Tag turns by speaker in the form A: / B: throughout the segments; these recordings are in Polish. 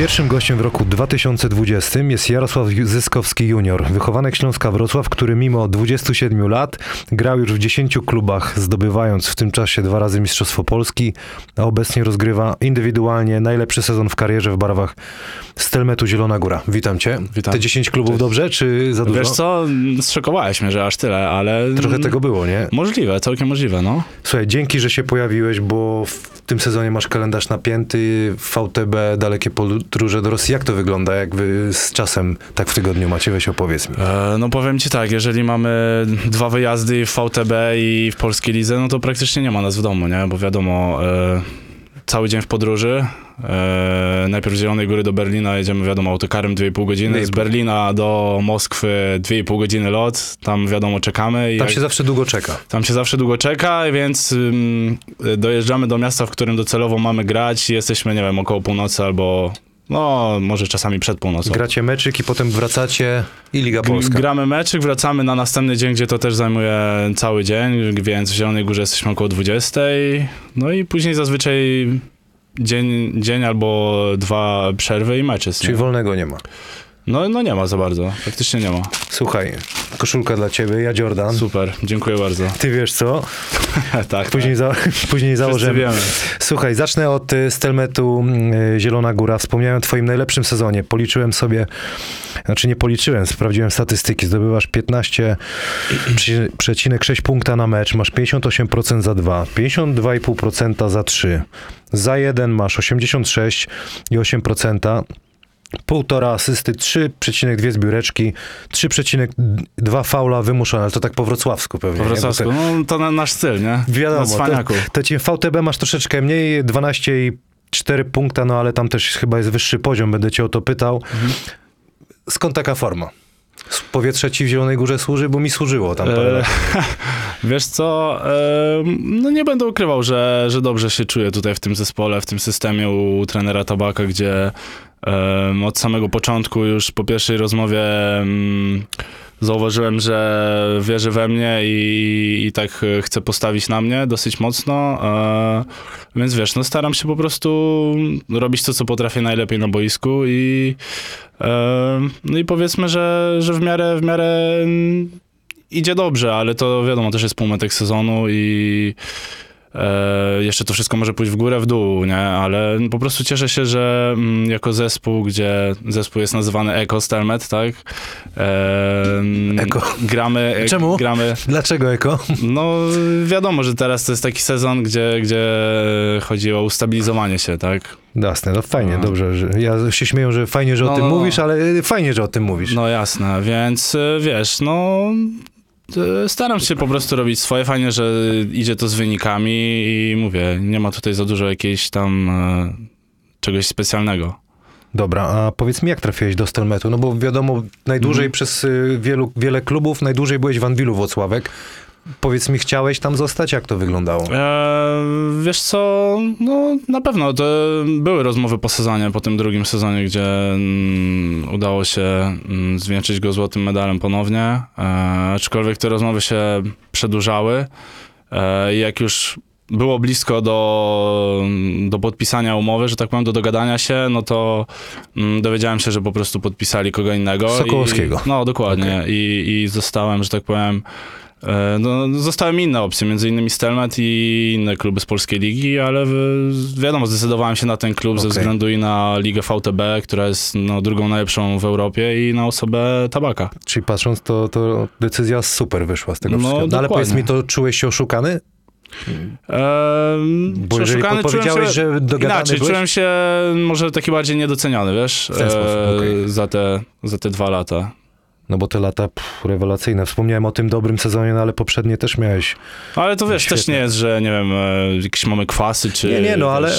A: Pierwszym gościem w roku 2020 jest Jarosław Zyskowski junior, wychowanek Śląska Wrocław, który mimo 27 lat grał już w 10 klubach, zdobywając w tym czasie dwa razy Mistrzostwo Polski, a obecnie rozgrywa indywidualnie najlepszy sezon w karierze w barwach Stelmetu Zielona Góra. Witam cię.
B: Witam.
A: Te 10 klubów dobrze, czy za dużo?
B: Wiesz co, zszokowałeś mnie, że aż tyle, ale...
A: Trochę tego było, nie?
B: Możliwe, całkiem możliwe, no.
A: Słuchaj, dzięki, że się pojawiłeś, bo w tym sezonie masz kalendarz napięty, VTB, dalekie podróże do Rosji. Jak to wygląda? Jak wy z czasem tak w tygodniu macie? Weź opowiedz mi.
B: E, no powiem ci tak, jeżeli mamy dwa wyjazdy w VTB i w Polskiej Lidze, no to praktycznie nie ma nas w domu, nie? Bo wiadomo, e, cały dzień w podróży. E, najpierw z Zielonej Góry do Berlina jedziemy, wiadomo, autokarem 2,5 godziny. Z
A: 2,5.
B: Berlina do Moskwy 2,5 godziny lot. Tam wiadomo, czekamy. I
A: Tam
B: jak-
A: się zawsze długo czeka.
B: Tam się zawsze długo czeka, więc ym, dojeżdżamy do miasta, w którym docelowo mamy grać i jesteśmy, nie wiem, około północy albo, no, może czasami przed północą.
A: Gracie meczyk i potem wracacie i Liga Polska.
B: Gramy meczyk, wracamy na następny dzień, gdzie to też zajmuje cały dzień, więc w Zielonej Górze jesteśmy około 20. No i później zazwyczaj dzień, dzień albo dwa przerwy i mecze.
A: Czyli wolnego nie ma.
B: No, no nie ma za bardzo, praktycznie nie ma.
A: Słuchaj, koszulka dla ciebie, ja Jordan.
B: Super, dziękuję bardzo.
A: Ty wiesz co?
B: tak,
A: Później, za, później założymy. Słuchaj, zacznę od y, Stelmetu y, Zielona Góra. Wspomniałem o twoim najlepszym sezonie. Policzyłem sobie, znaczy nie policzyłem, sprawdziłem statystyki. Zdobywasz 15,6 punkta na mecz, masz 58% za 2, 52,5% za 3. Za 1 masz 86,8%. Półtora asysty, 3,2 zbióreczki, 3,2 faula wymuszone, ale to tak po wrocławsku pewnie.
B: Po
A: nie? Bo te-
B: wrocławsku, no to na, nasz styl, nie?
A: Wiadomo, to ci w VTB masz troszeczkę mniej, 12,4 punkta, no ale tam też chyba jest wyższy poziom, będę cię o to pytał. Skąd taka forma? Powietrze ci w Zielonej Górze służy, bo mi służyło tam parę
B: E,
A: lat.
B: Wiesz co, no nie będę ukrywał, że, że dobrze się czuję tutaj w tym zespole, w tym systemie u trenera Tabaka, gdzie od samego początku już po pierwszej rozmowie zauważyłem, że wierzy we mnie i, i tak chce postawić na mnie dosyć mocno, e, więc wiesz, no staram się po prostu robić to, co potrafię najlepiej na boisku i e, no i powiedzmy, że, że w miarę, w miarę idzie dobrze, ale to wiadomo, też jest półmetek sezonu i e, jeszcze to wszystko może pójść w górę, w dół, nie? Ale po prostu cieszę się, że mm, jako zespół, gdzie zespół jest nazywany Eko Stelmet, tak? E,
A: Eko.
B: Gramy, e,
A: Czemu?
B: gramy,
A: Dlaczego Eko?
B: no wiadomo, że teraz to jest taki sezon, gdzie, gdzie chodzi o ustabilizowanie się, tak?
A: Jasne, no fajnie,
B: No.
A: dobrze. Że, ja się śmieję, że fajnie, że o
B: No,
A: tym
B: no, no.
A: mówisz, ale fajnie, że o tym mówisz.
B: No jasne, więc e, wiesz, no staram się po prostu robić swoje. Fajnie, że idzie to z wynikami i mówię, nie ma tutaj za dużo jakiejś tam e, czegoś specjalnego.
A: Dobra, a powiedz mi, jak trafiłeś do Stelmetu? No bo wiadomo, najdłużej
B: Mhm.
A: przez y, wielu, wiele klubów, najdłużej byłeś w Anwilu Włocławek. Powiedz mi, chciałeś tam zostać? Jak to wyglądało?
B: E, wiesz co, no na pewno to były rozmowy po sezonie, po tym drugim sezonie, gdzie mm, udało się mm, zwieńczyć go złotym medalem ponownie, e, aczkolwiek te rozmowy się przedłużały e, jak już było blisko do, do podpisania umowy, że tak powiem, do dogadania się, no to mm, dowiedziałem się, że po prostu podpisali kogo innego.
A: Sokołowskiego.
B: I, no, dokładnie. I, I zostałem, że tak powiem, No, zostały inne opcje, między innymi Stelmet i inne kluby z polskiej ligi, ale wiadomo, zdecydowałem się na ten klub ze
A: Okej.
B: względu i na ligę VTB, która jest no, drugą najlepszą w Europie i na osobę Tabaka.
A: Czyli patrząc, to, to decyzja super wyszła z tego
B: No,
A: wszystkiego. No, ale powiedz mi, to czułeś się oszukany?
B: Ehm,
A: Bo jeżeli
B: oszukany?
A: Powiedziałeś,
B: się,
A: że dogadany
B: Inaczej,
A: byłeś...
B: czułem się może taki bardziej niedoceniony, wiesz, e,
A: okej.
B: za, te, za te dwa lata.
A: No bo te lata pff, rewelacyjne. Wspomniałem o tym dobrym sezonie, no ale poprzednie też miałeś.
B: Ale to wiesz, też
A: Świetnie.
B: nie jest, że nie wiem, e, jakieś mamy kwasy, czy
A: Nie, nie, no, ale-
B: e,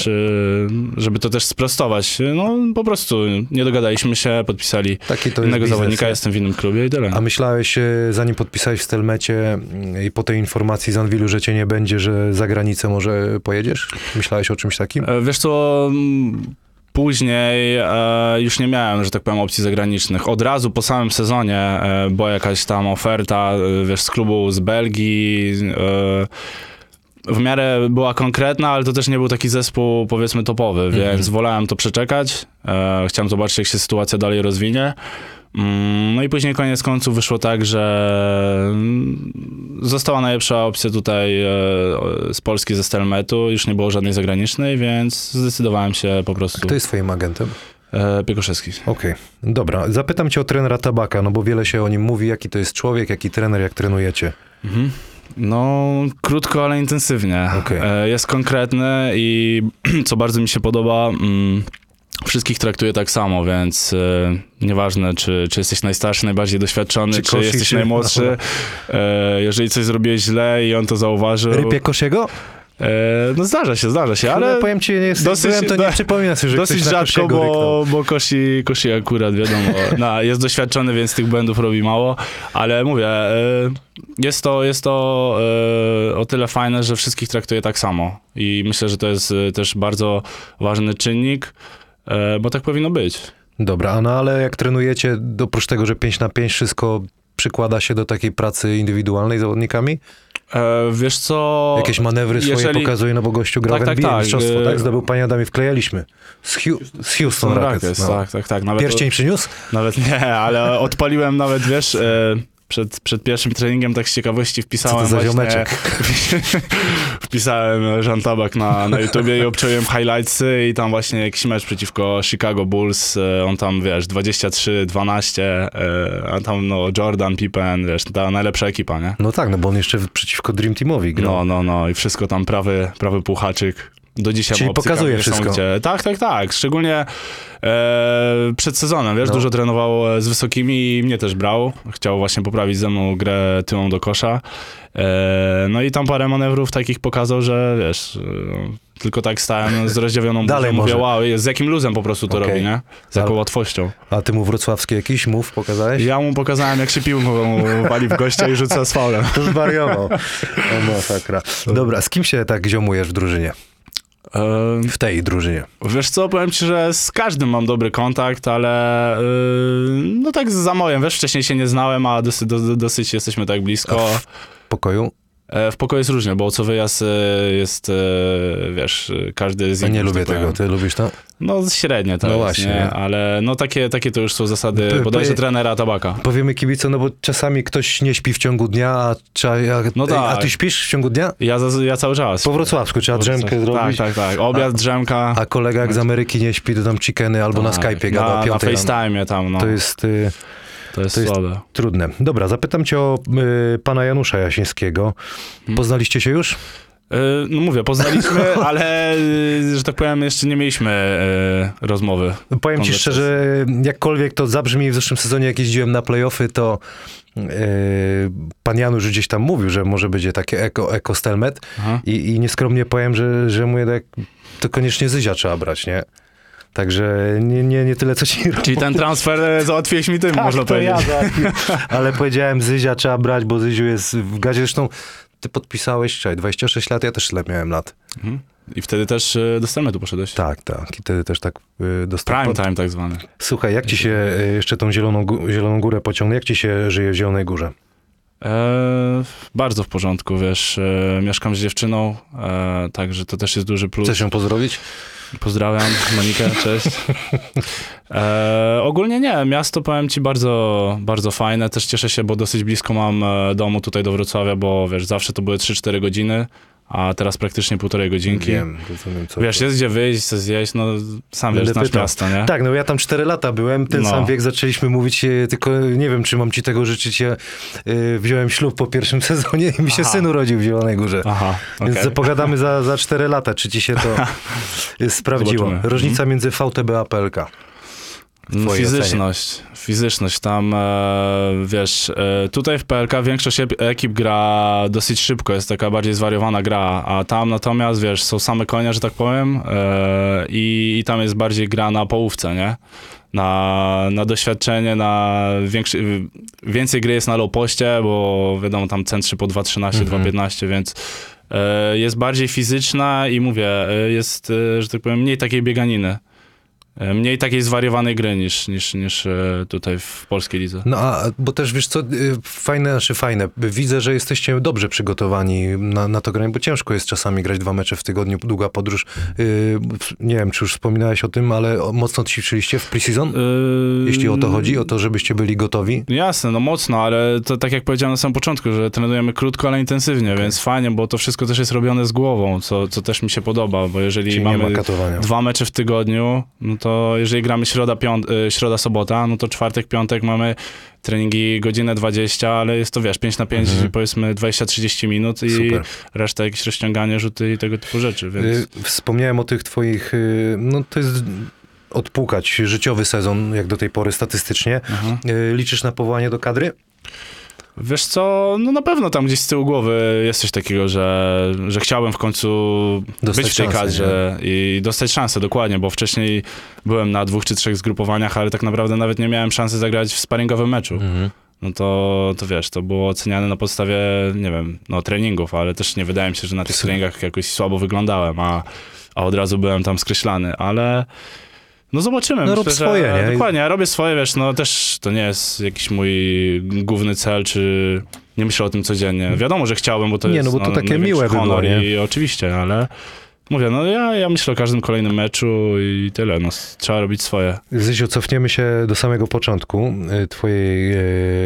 B: żeby to też sprostować. No po prostu nie dogadaliśmy się, podpisali
A: Taki to
B: innego
A: biznes,
B: zawodnika,
A: nie?
B: jestem w innym klubie i tyle.
A: A myślałeś, e, zanim podpisałeś w Stelmecie mm, i po tej informacji z Anwilu, że cię nie będzie, że za granicę może pojedziesz? Myślałeś o czymś takim?
B: Wiesz co, m, później e, już nie miałem, że tak powiem, opcji zagranicznych. Od razu po samym sezonie e, była jakaś tam oferta, e, wiesz, z klubu z Belgii, e, w miarę była konkretna, ale to też nie był taki zespół, powiedzmy, topowy,
A: Mhm.
B: więc wolałem to przeczekać. E, chciałem zobaczyć, jak się sytuacja dalej rozwinie. Mm, No i później koniec końców wyszło tak, że mm, została najlepsza opcja tutaj e, z Polski ze Stelmetu, już nie było żadnej zagranicznej, więc zdecydowałem się po prostu
A: Kto jest twoim agentem?
B: e, Piekoszewski.
A: Okej, dobra. Zapytam cię o trenera Tabaka, no bo wiele się o nim mówi, jaki to jest człowiek, jaki trener, jak trenujecie.
B: Mhm. No, krótko, ale intensywnie.
A: Okej.
B: E, Jest konkretny i co bardzo mi się podoba, mm, wszystkich traktuje tak samo, więc e, nieważne, czy, czy jesteś najstarszy, najbardziej doświadczony,
A: Czy
B: czy,
A: kosi
B: jesteś
A: się-
B: najmłodszy. E, jeżeli coś zrobiłeś źle i on to zauważył,
A: Rypie Kosiego?
B: e, no zdarza się, zdarza się,
A: Ale
B: ale
A: powiem ci, nie jest,
B: dosyć-
A: byłem, to nie przypomina sobie, że
B: dosyć
A: na
B: rzadko, bo, bo Kosi, Kosi akurat, wiadomo, no, jest doświadczony, więc tych błędów robi mało, ale mówię, e, jest to, jest to e, o tyle fajne, że wszystkich traktuje tak samo i myślę, że to jest e, też bardzo ważny czynnik, bo tak powinno być.
A: Dobra, no ale jak trenujecie, oprócz tego, że 5 na 5 wszystko przykłada się do takiej pracy indywidualnej z zawodnikami?
B: E, wiesz co...
A: Jakieś manewry swoje
B: jeżeli-
A: pokazuje, no bo gościu grał
B: Tak,
A: w
B: tak,
A: NBA,
B: tak,
A: mistrzostwo,
B: e,
A: tak? Zdobył Panie Adamie, wklejaliśmy. Z, Hu- z Houston Rockets. no.
B: tak, tak, tak. Nawet,
A: Pierścień przyniósł?
B: Nawet nie, ale odpaliłem nawet, wiesz, e, przed, przed pierwszym treningiem tak z ciekawości wpisałem
A: za
B: właśnie? wpisałem Jean Tabak na, na YouTubie i obczaiłem highlightsy i tam właśnie jakiś mecz przeciwko Chicago Bulls, e, on tam, wiesz, 23-12, e, a tam no Jordan, Pippen, wiesz, ta najlepsza ekipa, nie?
A: No tak, no bo on jeszcze przeciwko Dream Teamowi grał.
B: No, no, no i wszystko tam prawy, prawy półhaczyk. Do dzisiaj
A: Czyli
B: mu
A: pokazuje wszystko.
B: Tak, tak, tak. Szczególnie e, przed sezonem, wiesz,
A: No.
B: dużo trenował e, z wysokimi i mnie też brał. Chciał właśnie poprawić ze mną grę tyłą do kosza. E, no i tam parę manewrów takich pokazał, że wiesz, e, tylko tak stałem z rozdziawioną
A: Dalej
B: buzią, mówię, wow, z jakim luzem po prostu to
A: Okej.
B: robi, nie? Z jaką łatwością.
A: A ty mu wrocławski jakiś mów pokazałeś?
B: Ja mu pokazałem, jak się piłką wali w gościa i rzuca z faulem.
A: To zwariował. O masakra. Dobra, z kim się tak ziomujesz w drużynie? W tej drużynie.
B: Wiesz co, powiem ci, że z każdym mam dobry kontakt, ale yy, no tak za mojem, wiesz, wcześniej się nie znałem, a dosyć, do, dosyć jesteśmy tak blisko.
A: W pokoju?
B: E, w pokoju jest różnie, bo co wyjazd e, jest, e, wiesz, każdy z
A: Ja
B: innych,
A: nie
B: że
A: lubię
B: tak powiem.
A: tego. Ty lubisz to?
B: No średnie to
A: No właśnie,
B: nie?
A: nie?
B: ale no takie, takie to już są zasady
A: Ty-
B: bodajże
A: powie-
B: trenera Tabaka.
A: Powiemy kibicom, no bo czasami ktoś nie śpi w ciągu dnia, a, a,
B: No
A: a
B: tak.
A: ty śpisz w ciągu dnia?
B: Ja, ja cały czas.
A: Po wrocławsku trzeba drzemkę
B: Tak,
A: zrobić.
B: tak, tak. Obiad, drzemka.
A: A kolega jak z Ameryki nie śpi, to tam chickeny albo na
B: Tak,
A: Skype'ie gada
B: na, na
A: piątej rano.
B: FaceTime tam, no.
A: To jest y,
B: to jest
A: to jest-
B: słabe.
A: trudne. Dobra, zapytam cię o y, pana Janusza Jasińskiego.
B: Hmm.
A: Poznaliście się już?
B: Y, No mówię, poznaliśmy, ale y, że tak powiem, jeszcze nie mieliśmy y, rozmowy.
A: Powiem ci szczerze, jakkolwiek to zabrzmi w zeszłym sezonie, jak jeździłem na playoffy, to yy, pan Janusz gdzieś tam mówił, że może będzie takie eko, eko stelmet i, i nieskromnie powiem, że, że mu jednak to koniecznie Zyzia trzeba brać, nie? Także nie, nie, nie tyle, co ci
B: Czyli ten transfer e, załatwiłeś mi tym,
A: Tak,
B: można powiedzieć.
A: ja, tak. Ale powiedziałem, Zyzia trzeba brać, bo Zyziu jest w gazie. Zresztą ty podpisałeś, czekaj, 26 lat, ja też tyle miałem lat.
B: Mhm. I wtedy też y, do Stelmetu poszedłeś.
A: Tak, tak. I wtedy też tak y, dostałem.
B: Prime time tak zwany.
A: Słuchaj, jak ci się jeszcze tą zieloną, zieloną górę pociągnę? Jak ci się żyje w Zielonej Górze?
B: E, bardzo w porządku, wiesz, e, mieszkam z dziewczyną, e, także to też jest duży plus.
A: Chcesz ją pozdrowić?
B: Pozdrawiam Monikę, cześć. E, ogólnie nie, miasto powiem ci bardzo, bardzo fajne, też cieszę się, bo dosyć blisko mam e, domu tutaj do Wrocławia, bo wiesz, zawsze to były 3-4 godziny, a teraz praktycznie półtorej godzinki.
A: Wiem, rozumiem co.
B: Wiesz, jest gdzie wyjść, co zjeść, no sam wiesz, znasz
A: pytał.
B: miasto, nie?
A: Tak, no ja tam 4 lata byłem, ten
B: No.
A: sam wiek zaczęliśmy mówić, e, tylko nie wiem, czy mam ci tego życzyć. Ja y, wziąłem ślub po pierwszym sezonie i mi się
B: Aha.
A: syn urodził w Zielonej Górze.
B: Aha,
A: Więc
B: okej.
A: zapogadamy za, za 4 lata, czy ci się to sprawdziło.
B: Zobaczymy.
A: Różnica między VTB a PLK.
B: No,
A: twojej
B: fizyczność, fizyczność tam, e, wiesz, e, tutaj w PLK większość ekip gra dosyć szybko, jest taka bardziej zwariowana gra, a tam natomiast, wiesz, są same konie, że tak powiem, e, i, i tam jest bardziej gra na połówce, nie? Na, na doświadczenie, na większy, więcej gry jest na low poście, bo wiadomo, tam centrzy po 2.13,
A: Mhm.
B: 2.15, więc jest bardziej fizyczna i mówię, jest, że tak powiem, mniej takiej bieganiny. E, mniej takiej zwariowanej gry niż, niż, niż e, tutaj w polskiej lidze.
A: No a, bo też wiesz co, y, fajne, znaczy fajne, widzę, że jesteście dobrze przygotowani na, na to granie, bo ciężko jest czasami grać dwa mecze w tygodniu, długa podróż. Nie wiem, czy już wspominałeś o tym, ale mocno ćwiczyliście w preseason? Jeśli o to chodzi, o to, żebyście byli gotowi?
B: Jasne, no mocno, ale to tak jak powiedziałem na samym początku, że trenujemy krótko, ale intensywnie, więc fajnie, bo to wszystko też jest robione z głową, co, co też mi się podoba, bo jeżeli
A: Czyli
B: mamy dwa mecze w tygodniu, no to jeżeli gramy środa, piąt, y, środa, sobota, no to czwartek, piątek mamy treningi godzinę 20, ale jest to wiesz, 5 na 5,
A: Mhm.
B: powiedzmy 20-30 minut i
A: Super.
B: reszta jakieś rozciąganie, rzuty i tego typu rzeczy, więc...
A: Y, Wspomniałem o tych twoich, y, no to jest odpukać życiowy sezon, jak do tej pory statystycznie. Y, Liczysz na powołanie do kadry?
B: Wiesz co, no na pewno tam gdzieś z tyłu głowy jest coś takiego, że, że chciałbym w końcu
A: Dostać
B: być w tej
A: szansę,
B: kadrze i dostać szansę, dokładnie, bo wcześniej byłem na dwóch czy trzech zgrupowaniach, ale tak naprawdę nawet nie miałem szansy zagrać w sparingowym meczu. No to, to wiesz, to było oceniane na podstawie, nie wiem, no treningów, ale też nie wydaje mi się, że na tych treningach jakoś słabo wyglądałem, a, a od razu byłem tam skreślany, ale no zobaczymy.
A: No rób
B: że-
A: swoje, nie?
B: Dokładnie, ja robię swoje, wiesz, no też to nie jest jakiś mój główny cel, czy nie myślę o tym codziennie. Wiadomo, że chciałbym, bo to
A: Nie,
B: jest
A: no bo to takie
B: największy
A: miłe by było, nie?
B: i oczywiście, ale mówię, no ja, ja myślę o każdym kolejnym meczu i tyle, no trzeba robić swoje.
A: Zysiu, cofniemy się do samego początku y, twojej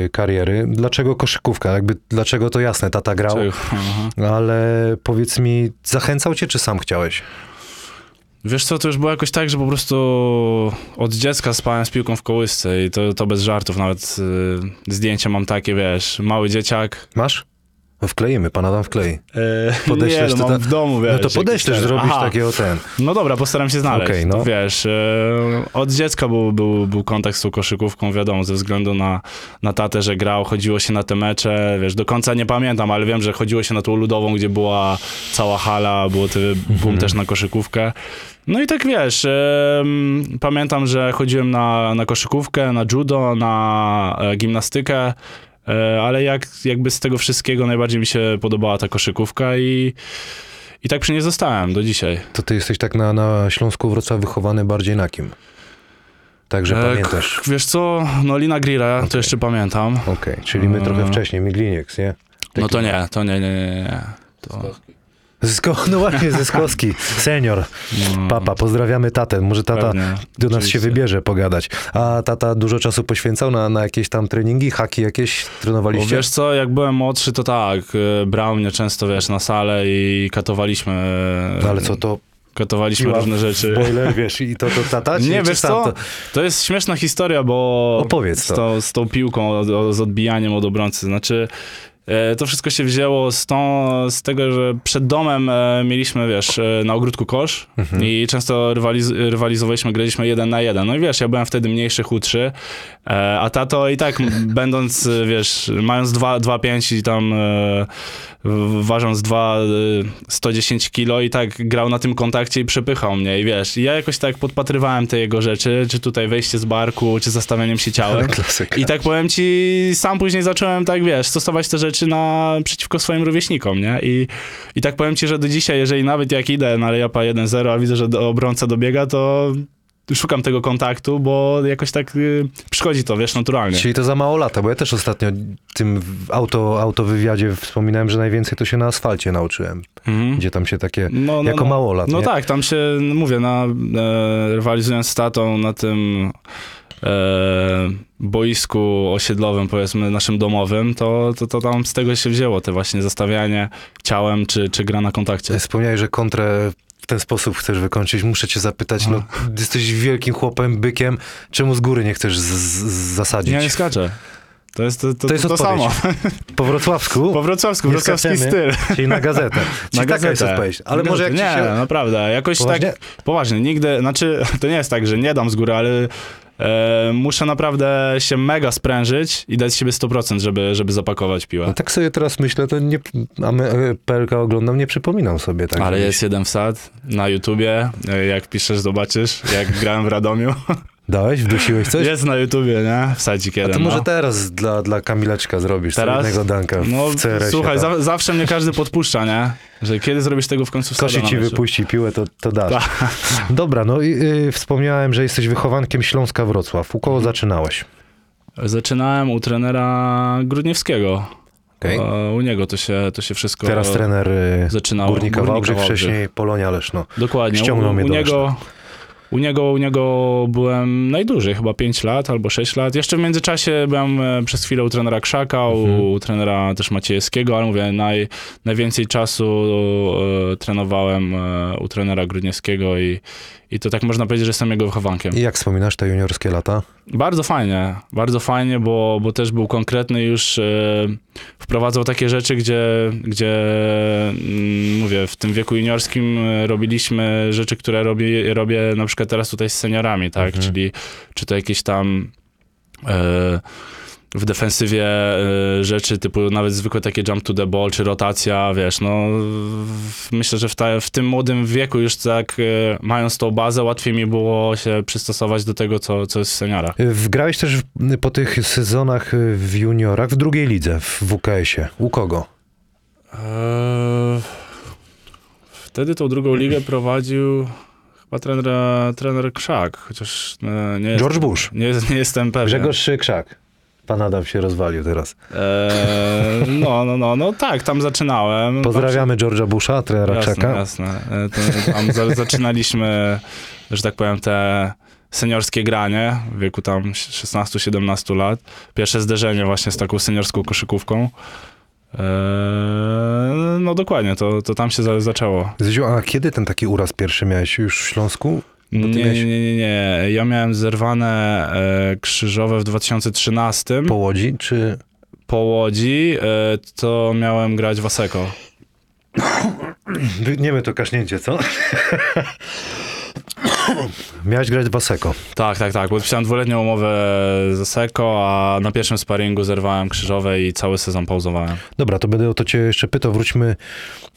A: y, kariery. Dlaczego koszykówka? Jakby, dlaczego to jasne, tata grał,
B: Aha.
A: ale powiedz mi, zachęcał cię, czy sam chciałeś?
B: Wiesz co, to już było jakoś tak, że po prostu od dziecka spałem z piłką w kołysce i to, to bez żartów, nawet y, zdjęcia mam takie, wiesz, mały dzieciak.
A: Masz? No wkleimy, pan Adam wklei.
B: E,
A: Podeślesz
B: nie, no, mam w domu, wiesz.
A: No to podeślesz, zrobisz
B: Aha.
A: takiego ten.
B: No dobra, postaram się znaleźć.
A: Okej,
B: no. Wiesz, e, od dziecka był, był, był kontakt z tą koszykówką, wiadomo, ze względu na, na tatę, że grał, chodziło się na te mecze, wiesz, do końca nie pamiętam, ale wiem, że chodziło się na tą ludową, gdzie była cała hala, było ty, boom też na koszykówkę. No i tak wiesz, em, pamiętam, że chodziłem na, na koszykówkę, na judo, na e, gimnastykę, e, ale jak, jakby z tego wszystkiego najbardziej mi się podobała ta koszykówka i, i tak przy niej zostałem do dzisiaj.
A: To ty jesteś tak na, na Śląsku Wrocław wychowany bardziej na kim? Także
B: E,
A: pamiętasz.
B: k- Wiesz co, no Lina Grilla, to
A: Okej.
B: jeszcze pamiętam.
A: Okej, czyli my trochę
B: E,
A: wcześniej, Miglinieks, nie?
B: No to nie, to nie, nie, nie, nie. To,
A: Zysko, no właśnie, Zyskowski, senior,
B: no,
A: papa, pozdrawiamy tatę, może tata
B: pewnie,
A: do nas się
B: oczywiście.
A: wybierze pogadać. A tata dużo czasu poświęcał na, na jakieś tam treningi, haki jakieś
B: Bo
A: trenowaliście?
B: wiesz co, jak byłem młodszy, to tak, e, brał mnie często, wiesz, na salę i katowaliśmy,
A: No ale co to?
B: katowaliśmy
A: piła
B: różne rzeczy.
A: Boiler, wiesz, i to, to tata?
B: Nie, wiesz co?
A: To...
B: To jest śmieszna historia, bo
A: Opowiedz
B: z,
A: to.
B: tą, z tą piłką, z odbijaniem od obrońcy. Znaczy, to wszystko się wzięło z, tą, z tego, że przed domem e, mieliśmy, wiesz, e, na ogródku kosz
A: Mhm.
B: i często rywaliz rywalizowaliśmy, graliśmy jeden na jeden. No i wiesz, ja byłem wtedy mniejszy, chudszy, e, a tato i tak, będąc, e, wiesz, mając 2,5 i tam e, ważąc 2, e, 110 kilo i tak grał na tym kontakcie i przepychał mnie i wiesz, i ja jakoś tak podpatrywałem te jego rzeczy, czy tutaj wejście z barku, czy zastawianiem się ciałem.
A: Klasyka.
B: I tak powiem ci, sam później zacząłem tak, wiesz, stosować te rzeczy na, przeciwko swoim rówieśnikom, nie? I, I tak powiem ci, że do dzisiaj, jeżeli nawet jak idę na Rejapa 1-0, a widzę, że do obrońca dobiega, to szukam tego kontaktu, bo jakoś tak y, przychodzi to, wiesz, naturalnie.
A: Czyli to za mało lata, bo ja też ostatnio tym auto, autowywiadzie wspominałem, że najwięcej to się na asfalcie nauczyłem,
B: Mhm.
A: gdzie tam się takie,
B: No, no,
A: jako
B: no.
A: małolat,
B: No
A: nie?
B: tak, tam się, mówię, na, e, rywalizując z tatą na tym boisku osiedlowym, powiedzmy, naszym domowym, to, to, to tam z tego się wzięło, te właśnie zastawianie ciałem, czy, czy gra na kontakcie.
A: Wspomniałeś, że kontrę w ten sposób chcesz wykończyć. Muszę cię zapytać, no jesteś wielkim chłopem, bykiem, czemu z góry nie chcesz z, z, zasadzić?
B: Ja nie skaczę. To jest to, to,
A: To jest
B: to, samo.
A: Po wrocławsku?
B: Po wrocławsku, wrocławski styl.
A: Czyli na gazetę. Czyli
B: Na
A: taka jest
B: gazetę.
A: odpowiedź. Ale
B: Na
A: może jak
B: gazetę. Nie,
A: się...
B: naprawdę. Jakoś
A: Poważnie?
B: tak poważnie. Nigdy, znaczy to nie jest tak, że nie dam z góry, ale e, muszę naprawdę się mega sprężyć i dać z siebie 100%, żeby, żeby zapakować piłę.
A: No tak sobie teraz myślę, to nie... A my, e, PLK oglądam, nie przypominam sobie tak.
B: Ale
A: żebyś-
B: jest jeden wsad na YouTubie, e, jak piszesz, zobaczysz, jak grałem w Radomiu.
A: Dałeś? Wdusiłeś coś?
B: Jest na YouTubie, nie? Wsadzik
A: A
B: jeden,
A: to może
B: no.
A: teraz dla, dla Kamileczka zrobisz
B: Teraz?
A: Jednego danka w
B: No,
A: CRS-ie.
B: słuchaj,
A: tam.
B: za, zawsze mnie każdy podpuszcza, nie? Że kiedy zrobisz tego w końcu wsadę
A: Kosi ci wypuści piłę, to, to dasz.
B: Tak.
A: Dobra, no i y, wspomniałem, że jesteś wychowankiem Śląska Wrocław. U kogo
B: Mhm.
A: zaczynałeś?
B: Zaczynałem u trenera Grudniewskiego. E, U niego to się, to się wszystko
A: Teraz trener y,
B: zaczynało.
A: Górnika Wałbrzych,
B: Wałbrzych.
A: wcześniej Polonia Leszno.
B: Dokładnie.
A: ściągnął
B: u,
A: mnie
B: u
A: do
B: niego, u niego U niego byłem najdłużej, chyba 5 lat albo 6 lat. Jeszcze w międzyczasie byłem e, przez chwilę u trenera Krzaka,
A: Mhm.
B: u trenera też Maciejewskiego, ale mówię, naj, najwięcej czasu e, trenowałem e, u trenera Grudniewskiego i, i to tak można powiedzieć, że jestem jego wychowankiem.
A: I jak wspominasz te juniorskie lata?
B: Bardzo fajnie, bardzo fajnie, bo, bo też był konkretny już, e, wprowadzał takie rzeczy, gdzie, gdzie mm, mówię, w tym wieku juniorskim e, robiliśmy rzeczy, które robię, robię na przykład teraz tutaj z seniorami, tak,
A: Mhm.
B: czyli czy to jakieś tam e, w defensywie e, rzeczy typu nawet zwykłe takie jump to the ball, czy rotacja, wiesz, no myślę, że w, ta, w tym młodym wieku już tak e, mając tą bazę, łatwiej mi było się przystosować do tego, co, co jest w seniorach.
A: Y, Wgrałeś też po tych sezonach y, w juniorach w drugiej lidze, w WKS-ie. U kogo?
B: Eee, wtedy tą drugą ligę prowadził chyba trener, trener Krzak, chociaż e, nie, jest,
A: George Bush.
B: nie, nie jestem pewien.
A: Grzegorz Krzak. Pan Adam się rozwalił teraz.
B: Eee, no, no, no, no tak, tam zaczynałem.
A: Pozdrawiamy George'a Busha, trenera
B: Jasne,
A: Krzaka.
B: jasne. E, to Tam za, zaczynaliśmy, że tak powiem, te seniorskie granie w wieku tam 16-17 lat. Pierwsze zderzenie właśnie z taką seniorską koszykówką. Eee, no dokładnie, to, to tam się za, zaczęło.
A: Zyziu, a kiedy ten taki uraz pierwszy miałeś? Już w Śląsku?
B: Nie,
A: miałeś-
B: nie, nie, nie. Ja miałem zerwane e, krzyżowe w 2013
A: Po
B: po,
A: Łodzi, czy...
B: Łodzi, e, to miałem grać w Aseko.
A: Wytniemy to kasznięcie, co? Miałeś grać w Aseko.
B: Tak, tak, tak. Podpisałem dwuletnią umowę z Aseko, a na pierwszym sparingu zerwałem krzyżowe i cały sezon pauzowałem.
A: Dobra, to będę o to cię jeszcze pytał. Wróćmy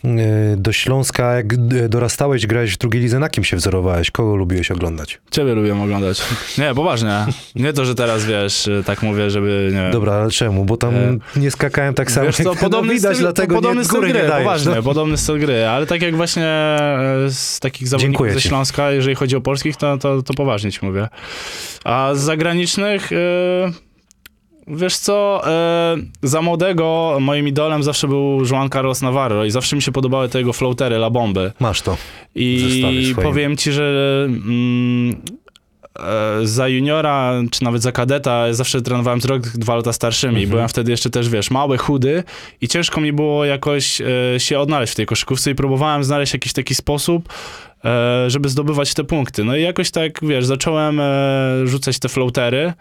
A: e, do Śląska. Jak e, dorastałeś, grałeś w drugiej lidze, na kim się wzorowałeś? Kogo lubiłeś oglądać?
B: Ciebie lubię oglądać. Nie, poważnie. Nie to, że teraz, wiesz, tak mówię, żeby, nie wiem.
A: Dobra, ale czemu? Bo tam
B: E,
A: nie skakałem tak samo
B: Wiesz co,
A: jak
B: podobny
A: no, widać,
B: styl,
A: dlatego
B: podobny
A: nie,
B: styl gry,
A: nie dajesz.
B: poważnie,
A: no.
B: podobny styl gry, ale tak jak właśnie e, z takich zawodników
A: Dziękuję
B: ze
A: ci.
B: Śląska, jeżeli chodzi o polskich, to, to, to poważnie ci mówię. A z zagranicznych, e, wiesz co, e, za młodego moim idolem zawsze był Juan Carlos Navarro i zawsze mi się podobały te jego floatery, la bomby.
A: Masz to.
B: I powiem ci, że mm, e, za juniora, czy nawet za kadeta, zawsze trenowałem z rok, dwa lata starszymi.
A: Mhm.
B: Byłem wtedy jeszcze też, wiesz, mały, chudy i ciężko mi było jakoś e, się odnaleźć w tej koszykówce i próbowałem znaleźć jakiś taki sposób, żeby zdobywać te punkty. No i jakoś tak, wiesz, zacząłem e, rzucać te floatery.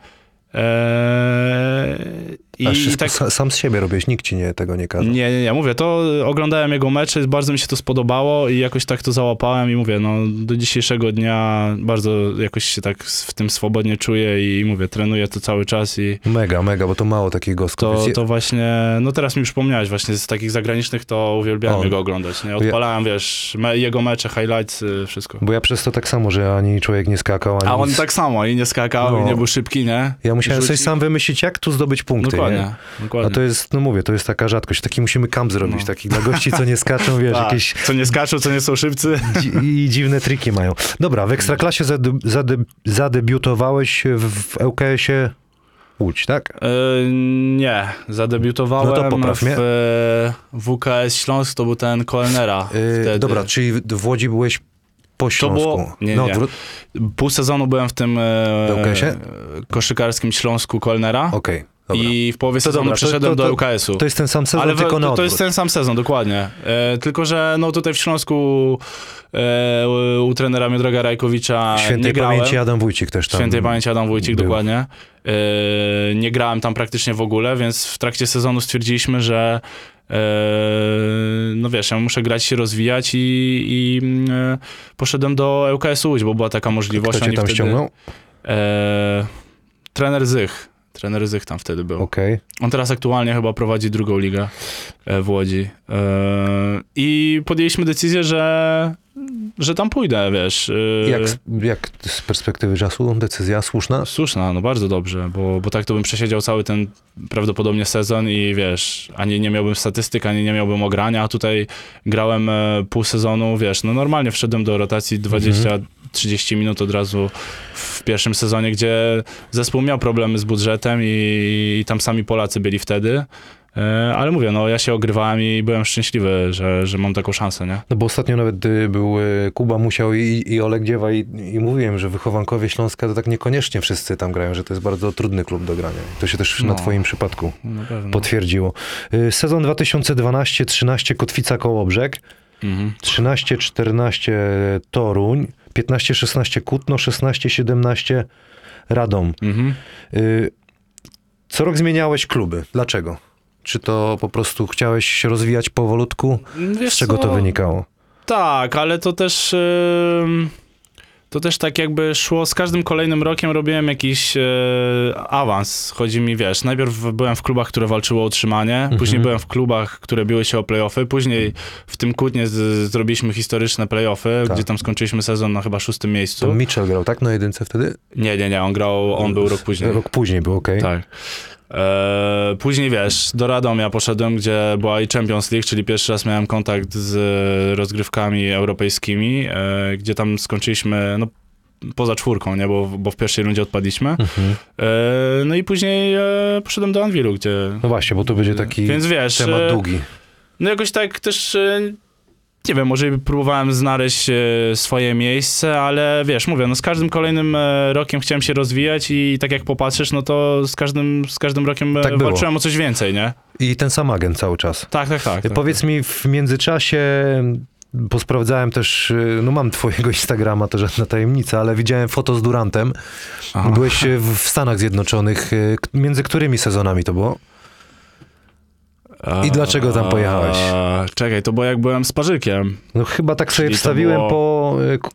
B: I,
A: wszystko
B: tak
A: sa- sam z siebie robiłeś, nikt ci nie, tego nie kazał.
B: nie, nie, nie, mówię, to oglądałem jego mecze, bardzo mi się to spodobało i jakoś tak to załapałem i mówię, no do dzisiejszego dnia bardzo jakoś się tak w tym swobodnie czuję i mówię, trenuję to cały czas i
A: Mega, mega, bo to mało takich gosków.
B: to, to właśnie, no teraz mi przypomniałeś właśnie z takich zagranicznych, to uwielbiałem
A: O.
B: jego oglądać, nie? Odpalałem, wiesz, me, jego mecze, highlights, y, wszystko.
A: Bo ja przez to tak samo, że ani człowiek nie skakał, ani
B: A on
A: nic.
B: tak samo i nie skakał
A: No.
B: i nie był szybki, nie?
A: Ja musiałem sobie sam wymyślić, jak tu zdobyć punkty,
B: Dokładnie,
A: nie?
B: dokładnie.
A: A to jest, no mówię, to jest taka rzadkość. Taki musimy kamp zrobić,
B: No.
A: taki dla gości, co nie skaczą, wiesz,
B: Tak,
A: jakieś
B: Co nie skaczą, co nie są szybcy.
A: dzi- i dziwne triki mają. Dobra, w Ekstraklasie zade, zade, zadebiutowałeś w, w ŁKS-ie Łódź, tak?
B: E, nie, zadebiutowałem
A: No to popraw mnie.
B: w e, WKS Śląsk, to był ten Kolnera
A: Yy, dobra, czyli w Łodzi byłeś po
B: To
A: Śląsku.
B: było- nie,
A: no,
B: nie.
A: wró-
B: Pół sezonu byłem w tym e, koszykarskim Śląsku Kolnera
A: Okej, dobra.
B: i w połowie
A: To
B: sezonu
A: dobra,
B: przeszedłem
A: to-
B: do
A: to-
B: ŁKS-u.
A: To jest ten sam sezon,
B: Ale w,
A: tylko na
B: to, to
A: odwrót.
B: jest ten sam sezon, dokładnie. E, tylko, że no tutaj w Śląsku e, u, u trenera Miodraga Rajkowicza
A: Świętej
B: nie grałem.
A: pamięci Adam Wójcik też tam.
B: Świętej pamięci Adam Wójcik,
A: był.
B: dokładnie. E, nie grałem tam praktycznie w ogóle, więc w trakcie sezonu stwierdziliśmy, że e, no wiesz, ja muszę grać się rozwijać i, i e, poszedłem do ŁKS Łódź, bo była taka możliwość.
A: Kto cię tam
B: wtedy-
A: ściągnął?
B: E, trener Zych. Trener Zych tam wtedy był.
A: Okej.
B: On teraz aktualnie chyba prowadzi drugą ligę e, w Łodzi. E, I podjęliśmy decyzję, że że tam pójdę, wiesz. y,
A: Jak, z- jak z perspektywy czasu decyzja słuszna?
B: Słuszna, no bardzo dobrze, bo, bo tak to bym przesiedział cały ten prawdopodobnie sezon i wiesz, ani nie miałbym statystyk, ani nie miałbym ogrania, a tutaj grałem e, pół sezonu, wiesz, no normalnie wszedłem do rotacji 20-30 minut od razu w pierwszym sezonie, gdzie zespół miał problemy z budżetem i, i tam sami Polacy byli wtedy, ale mówię, no ja się ogrywałem i byłem szczęśliwy, że, że mam taką szansę, nie?
A: No bo ostatnio nawet był y, Kuba Musiał i, i Olek Dziewa i, i mówiłem, że wychowankowie Śląska to tak niekoniecznie wszyscy tam grają, że to jest bardzo trudny klub do grania. To się też na
B: No.
A: twoim przypadku
B: Na
A: potwierdziło. Y, Sezon 2012-13 Kotwica Kołobrzeg,
B: Mhm.
A: 13-14 Toruń, 15-16 Kutno, 16-17 Radom.
B: Mhm.
A: Co rok zmieniałeś kluby. Dlaczego? Czy to po prostu chciałeś się rozwijać powolutku?
B: Wiesz
A: Z czego to
B: co?
A: wynikało?
B: Tak, ale to też. To też tak jakby szło, z każdym kolejnym rokiem robiłem jakiś e, awans. Chodzi mi, wiesz, najpierw byłem w klubach, które walczyły o utrzymanie, później byłem w klubach, które biły się o playoffy, później w tym Kutnie z, zrobiliśmy historyczne playoffy,
A: Tak.
B: gdzie tam skończyliśmy sezon na chyba szóstym miejscu.
A: To Mitchell grał, tak? Na jedynce wtedy?
B: Nie, nie, nie, on grał, on był rok później.
A: Rok później był, okej.
B: Tak. E, później wiesz, do Radomia poszedłem, gdzie była i Champions League, czyli pierwszy raz miałem kontakt z rozgrywkami europejskimi, e, gdzie tam skończyliśmy no, poza czwórką, nie? Bo, bo w pierwszej rundzie odpadliśmy.
A: Mhm.
B: E, no i później e, poszedłem do Anwilu, gdzie...
A: No właśnie, bo to będzie taki
B: Więc wiesz,
A: temat długi.
B: no jakoś tak też, nie wiem, może próbowałem znaleźć e, swoje miejsce, ale wiesz, mówię, no z każdym kolejnym e, rokiem chciałem się rozwijać i tak jak popatrzysz, no to z każdym, z każdym rokiem e,
A: Tak było.
B: walczyłem o coś więcej, nie?
A: I ten sam agent cały czas.
B: Tak, tak, tak. tak.
A: Powiedz mi w międzyczasie, bo sprawdzałem też, no mam twojego Instagrama, to żadna tajemnica, ale widziałem foto z Durantem.
B: Aha.
A: Byłeś w Stanach Zjednoczonych. Między którymi sezonami to było? I dlaczego tam pojechałeś?
B: A, Czekaj, to było jak byłem z Parzykiem.
A: No chyba tak sobie
B: Czyli to
A: wstawiłem
B: było-
A: po, y, k-